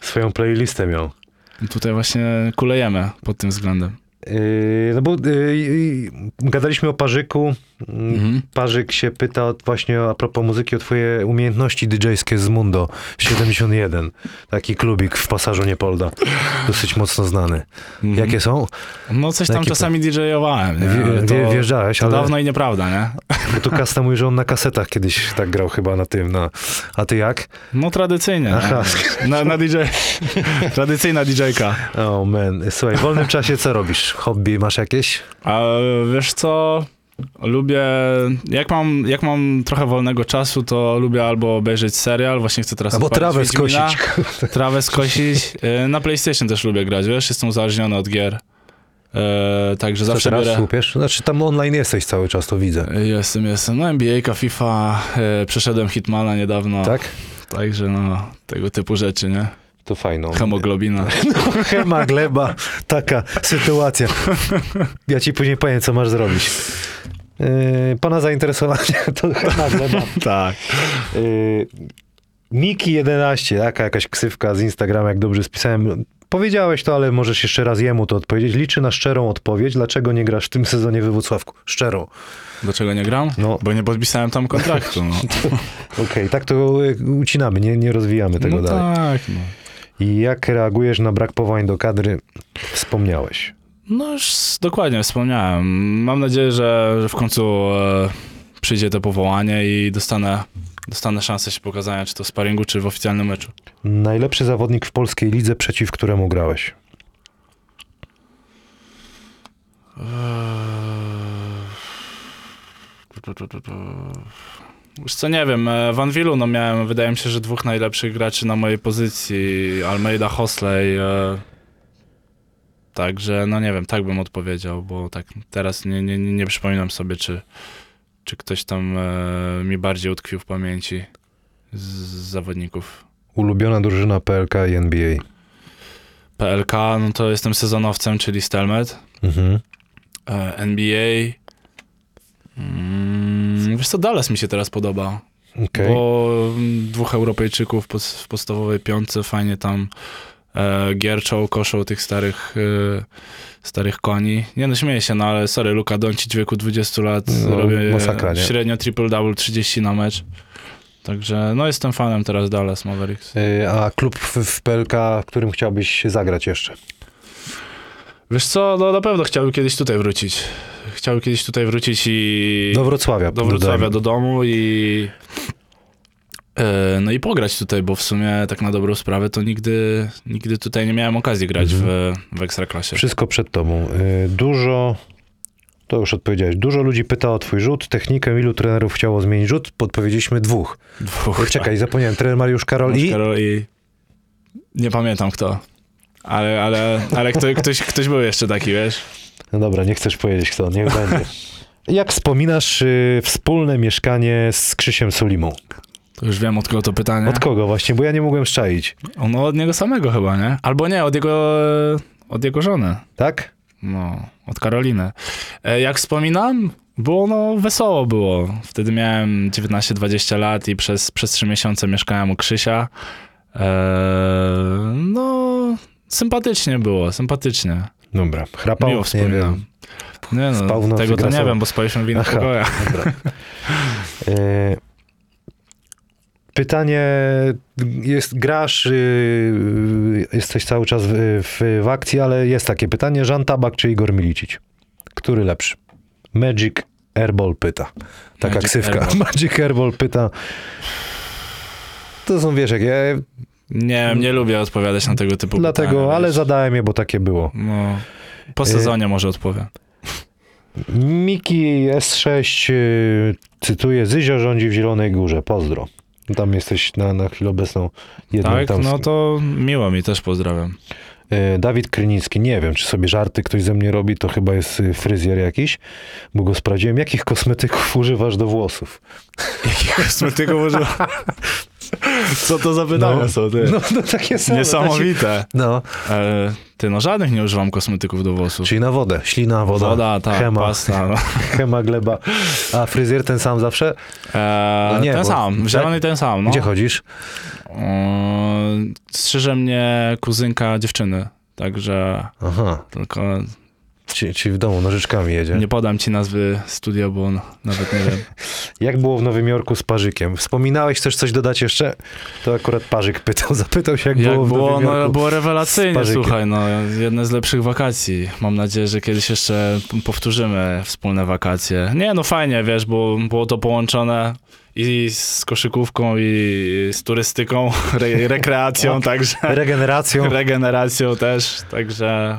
A: swoją playlistę miał.
B: Tutaj właśnie kulejemy pod tym względem.
A: Yy, no bo yy, yy, gadaliśmy o Parzyku.
B: Mhm.
A: Parzyk się pyta o- właśnie a propos muzyki o twoje umiejętności DJ-skie z Mundo 71. Taki klubik w pasażu Niepolda. Dosyć mocno znany.
B: Mhm.
A: Jakie są?
B: No coś tam
A: Jaki
B: czasami DJ-owałem?
A: Wie,
B: Ale
A: wie,
B: to,
A: wjeżdżałeś,
B: to
A: ale
B: dawno i nieprawda, nie?
A: bo tu Kasta mówi, że on na kasetach kiedyś tak grał chyba na tym. Na... A ty jak?
B: No tradycyjnie.
A: Aha.
B: Na, na DJ. Tradycyjna DJ-ka.
A: Oh man. Słuchaj, w wolnym czasie co robisz? Hobby masz jakieś?
B: A wiesz co? Lubię, jak mam, jak mam trochę wolnego czasu, to lubię albo obejrzeć serial, właśnie chcę teraz
A: Albo trawę skosić.
B: Trawę skosić. Y, Na PlayStation też lubię grać, wiesz, jestem uzależniony od gier. E, także zawsze
A: teraz
B: biorę...
A: słupiesz? Znaczy tam online jesteś cały czas, to widzę.
B: Jestem, jestem. No NBA, FIFA, e, przeszedłem Hitmana niedawno.
A: Tak?
B: Także no, tego typu rzeczy, nie?
A: To fajno.
B: Hemoglobina.
A: Chema, gleba, taka sytuacja. Ja ci później powiem, co masz zrobić. Yy, pana zainteresowanie to chema, gleba.
B: tak.
A: Yy, Miki11, taka jakaś ksywka z Instagrama, jak dobrze spisałem. Powiedziałeś to, ale możesz jeszcze raz jemu to odpowiedzieć. Liczy na szczerą odpowiedź, dlaczego nie grasz w tym sezonie we Wrocławku. Szczerą.
B: Dlaczego nie gram?
A: No.
B: Bo nie podpisałem tam kontraktu. No,
A: Okej, tak to y, ucinamy, nie, nie rozwijamy tego
B: no
A: dalej.
B: tak, no.
A: I jak reagujesz na brak powołań do kadry? Wspomniałeś.
B: No już dokładnie wspomniałem. Mam nadzieję, że, w końcu e, przyjdzie to powołanie i dostanę, dostanę szansę się pokazania, czy to w sparingu, czy w oficjalnym meczu.
A: Najlepszy zawodnik w polskiej lidze, przeciw któremu grałeś?
B: Już co nie wiem, e, Van Wilu, no miałem, wydaje mi się, że dwóch najlepszych graczy na mojej pozycji, Almeida, Hosley, e, także no nie wiem, tak bym odpowiedział, bo tak teraz nie, nie, nie przypominam sobie, czy, czy ktoś tam e, mi bardziej utkwił w pamięci z, zawodników.
A: Ulubiona drużyna PLK i NBA.
B: PLK, no to jestem sezonowcem, czyli Stelmet.
A: Mhm.
B: E, NBA. Mm, wiesz co, Dallas mi się teraz podoba.
A: Okej.
B: Bo mm, dwóch Europejczyków w podstawowej piątce fajnie tam e, gierczą, koszą tych starych, e, starych koni. Nie no, śmieję się, no ale sorry, Luka Doncic w wieku 20 lat
A: No,
B: robię
A: masakra,
B: średnio triple-double 30 na mecz. Także no jestem fanem teraz Dallas Mavericks.
A: Y, A klub w, w PLK, w którym chciałbyś zagrać jeszcze?
B: Wiesz co, no na pewno chciałbym kiedyś tutaj wrócić. Chciałbym kiedyś tutaj wrócić i...
A: Do Wrocławia.
B: do Wrocławia,
A: dodajmy.
B: do domu i e, no i pograć tutaj, bo w sumie tak na dobrą sprawę to nigdy, nigdy tutaj nie miałem okazji grać w, w Ekstraklasie.
A: Wszystko przed tobą. Y, Dużo, to już odpowiedziałeś, dużo ludzi pyta o twój rzut, technikę, ilu trenerów chciało zmienić rzut? Podpowiedzieliśmy dwóch.
B: Dwóch,
A: Y, Czekaj, zapomniałem, trener Mariusz Karol
B: tak.
A: i...
B: Karol i... Nie pamiętam kto. Ale, ale, ale kto, ktoś, ktoś był jeszcze taki, wiesz?
A: No dobra, nie chcesz powiedzieć kto, niech będzie. Jak wspominasz y, wspólne mieszkanie z Krzysiem Sulimą?
B: To już wiem od kogo to pytanie.
A: Od kogo właśnie, bo ja nie mogłem szczaić.
B: Ono od niego samego chyba, nie? Albo nie, od jego, od jego żony.
A: Tak?
B: No, od Karoliny. E, jak wspominam, Było no wesoło było. Wtedy miałem 19-20 lat i przez, przez 3 miesiące mieszkałem u Krzysia. Eee, no, sympatycznie było, sympatycznie.
A: Dobra, chrapał,
B: Miło
A: nie
B: wspominam.
A: wiem.
B: Nie
A: Spał w
B: no,
A: nocy
B: tego to nie wiem, bo spaliśmy w innych pokojach.
A: Dobra. E, Pytanie, jest, grasz, yy, jesteś cały czas w, w, w akcji, ale jest takie pytanie, Żan Tabak czy Igor Milicic? Który lepszy? Magic Airball pyta. Taka
B: Magic
A: ksywka.
B: Airball.
A: Magic Airball pyta. To są, wiesz, jak ja,
B: Nie wiem, nie lubię odpowiadać na tego typu
A: dlatego,
B: pytania.
A: ale
B: wiesz.
A: zadałem je, bo takie było.
B: No, po sezonie może odpowiem.
A: Miki S6, yy, cytuję, Zyzio rządzi w Zielonej Górze, pozdro. Tam jesteś na, na chwilę obecną jednym
B: Tak,
A: tam
B: no to miło mi, też pozdrawiam.
A: E, Dawid Krynicki, nie wiem, czy sobie żarty ktoś ze mnie robi, to chyba jest y, fryzjer jakiś, bo go sprawdziłem. Jakich kosmetyków używasz do włosów?
B: Jakich kosmetyków używa? Co to za pytania
A: No.
B: są, ty?
A: No, no takie same.
B: Niesamowite.
A: No,
B: E, ty, no żadnych nie używam kosmetyków do włosów.
A: czyli na wodę, ślina, woda,
B: Woda, tak,
A: chema,
B: pasta. No.
A: chema, gleba. A fryzjer ten sam zawsze?
B: E,
A: No nie,
B: ten
A: bo-
B: sam,
A: tak?
B: zielony ten sam. No.
A: Gdzie chodzisz?
B: E, strzyże mnie kuzynka dziewczyny, także
A: Aha,
B: tylko
A: ci, ci w domu nożyczkami jedzie.
B: nie podam ci nazwy studia, bo on nawet nie wiem.
A: Jak było w Nowym Jorku z Parzykiem? Wspominałeś, chcesz coś dodać jeszcze? To akurat Parzyk pytał, zapytał się, jak,
B: Jak
A: było w
B: było,
A: Nowym
B: no,
A: Jorku.
B: było
A: z
B: rewelacyjnie, słuchaj, no, jedne z lepszych wakacji. Mam nadzieję, że kiedyś jeszcze powtórzymy wspólne wakacje. Nie, no fajnie, wiesz, bo było to połączone i z koszykówką, i z turystyką, re, rekreacją, także
A: Regeneracją.
B: regeneracją też, także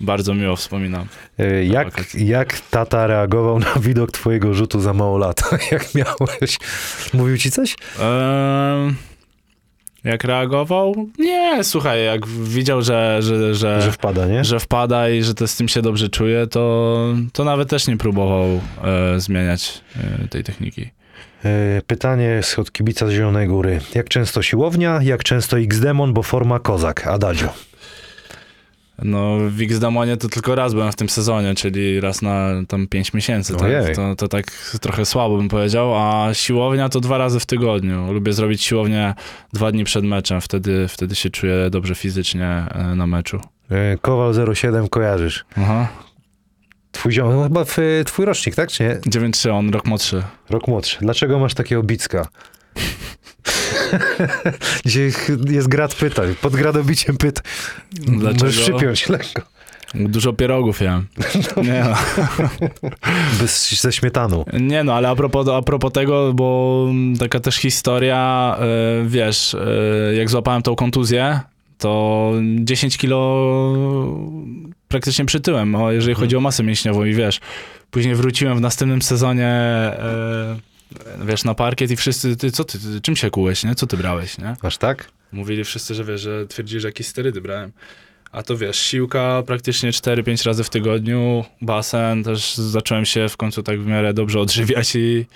B: bardzo miło wspominam.
A: E, Jak,
B: wakacje.
A: jak tata reagował na widok twojego rzutu za mało lat? Jak miałeś? Mówił ci coś?
B: Jak reagował? Nie, słuchaj, jak widział, że, że, że,
A: Że wpada, nie?
B: że wpada i że to z tym się dobrze czuje, to, to nawet też nie próbował e, zmieniać e, tej techniki.
A: E, Pytanie z od kibica z Zielonej Góry. Jak często siłownia, jak często X-Demon, bo forma kozak, Adagio.
B: No w X-Damonie to tylko raz byłem w tym sezonie, czyli raz na tam 5 miesięcy. Tak? To, to tak trochę słabo bym powiedział, a siłownia to dwa razy w tygodniu. Lubię zrobić siłownię dwa dni przed meczem, wtedy, wtedy się czuję dobrze fizycznie e, na meczu.
A: E, Kowal 07 kojarzysz.
B: Aha.
A: Twój ziom, no chyba w, twój rocznik, tak czy nie?
B: 9-3, on rok młodszy.
A: Rok młodszy. Dlaczego masz takiego bicka? Dzisiaj jest grad pytań. Pod gradobiciem pytań.
B: Dlaczego?
A: Możesz przypiąć lekko.
B: Dużo pierogów jem. Nie no.
A: Bez, ze śmietaną.
B: Nie no, ale a propos, a propos tego, bo taka też historia, e, wiesz, e, jak złapałem tą kontuzję, to 10 kilo praktycznie przytyłem, jeżeli chodzi o masę mięśniową i wiesz, później wróciłem w następnym sezonie, e, wiesz, na parkiet i wszyscy, ty co ty, ty, czym się kułeś, nie? Co ty brałeś, nie?
A: Aż tak?
B: Mówili wszyscy, że wiesz, że twierdzili, że jakieś sterydy brałem. A to wiesz, siłka praktycznie 4-5 razy w tygodniu, basen, też zacząłem się w końcu tak w miarę dobrze odżywiać i,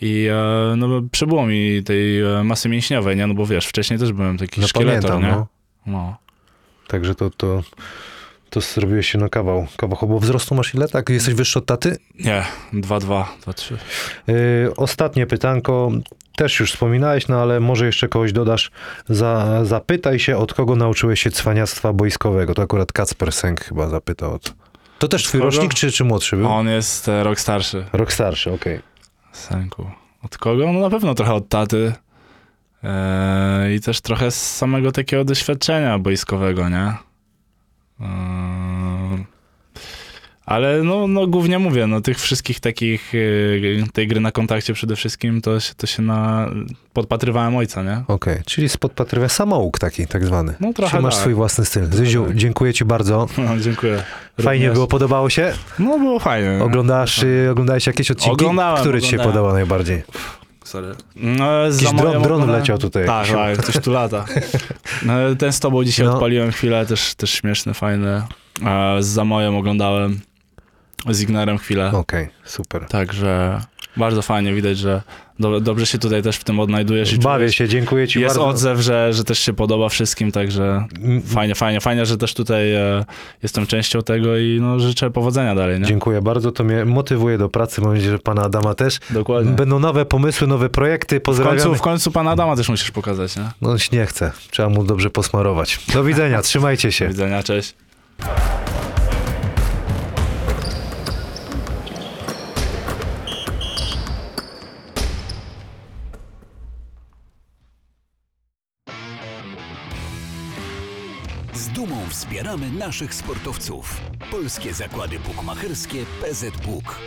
B: i e, no, przybyło mi tej e, masy mięśniowej, nie? No bo wiesz, wcześniej też byłem taki
A: No
B: szkieletor,
A: pamiętam,
B: nie?
A: no.
B: No.
A: Także to, to, to zrobiłeś się na kawał. kawał. Bo wzrostu masz ile? Tak? Jesteś wyższy od taty?
B: Nie, 2-2, 2-3.
A: Yy, ostatnie pytanko. Też już wspominałeś, no ale może jeszcze kogoś dodasz. Za, zapytaj się, od kogo nauczyłeś się cwaniactwa boiskowego. To akurat Kacper Sęk chyba zapytał o to. To też twój
B: kogo?
A: rocznik, czy, czy młodszy był?
B: On jest e, rok starszy.
A: Rok starszy, okej.
B: Senku. Od kogo? No na pewno trochę od taty. E, I też trochę z samego takiego doświadczenia boiskowego, nie? E, ale no, no głównie mówię, no tych wszystkich takich, e, tej gry na kontakcie przede wszystkim, to się, to się na, podpatrywałem ojca, nie?
A: Okej, czyli spod patrywa samouk taki, tak zwany.
B: No trochę
A: Czyli masz
B: tak.
A: swój własny styl. Zyziu,
B: tak.
A: dziękuję ci bardzo.
B: No, dziękuję.
A: Fajnie
B: Również.
A: było, podobało się?
B: No było fajnie.
A: Oglądasz, y, oglądałeś jakieś odcinki?
B: Oglądałem,
A: Który ci się
B: oglądałem.
A: podobał najbardziej?
B: Sorry. No, za
A: Jakiś
B: moją
A: dron, dron
B: oglądałem-
A: leciał tutaj.
B: Tak, tak, coś tu lata. No, ten z tobą dzisiaj
A: No.
B: odpaliłem chwilę, też, też śmieszny, fajny. A z Zamojem oglądałem, z Ignerem chwilę.
A: Okej, super.
B: Także bardzo fajnie, widać, że do, dobrze się tutaj też w tym odnajdujesz. i
A: Bawię się, dziękuję ci
B: Jest
A: bardzo.
B: odzew, że, że też się podoba wszystkim, także
A: Mm,
B: fajnie, fajnie, fajnie, że też tutaj e, jestem częścią tego i no, życzę powodzenia dalej, nie?
A: Dziękuję bardzo, to mnie motywuje do pracy, mam nadzieję, że pana Adama też.
B: Dokładnie.
A: Będą nowe pomysły, nowe projekty,
B: W
A: pozdrawiamy.
B: końcu, w końcu pana Adama też musisz pokazać, nie?
A: No nie chcę, trzeba mu dobrze posmarować. Do widzenia, trzymajcie
B: Do
A: się.
B: widzenia, cześć.
C: Wspieramy naszych sportowców. Polskie Zakłady Bukmacherskie PZBuk.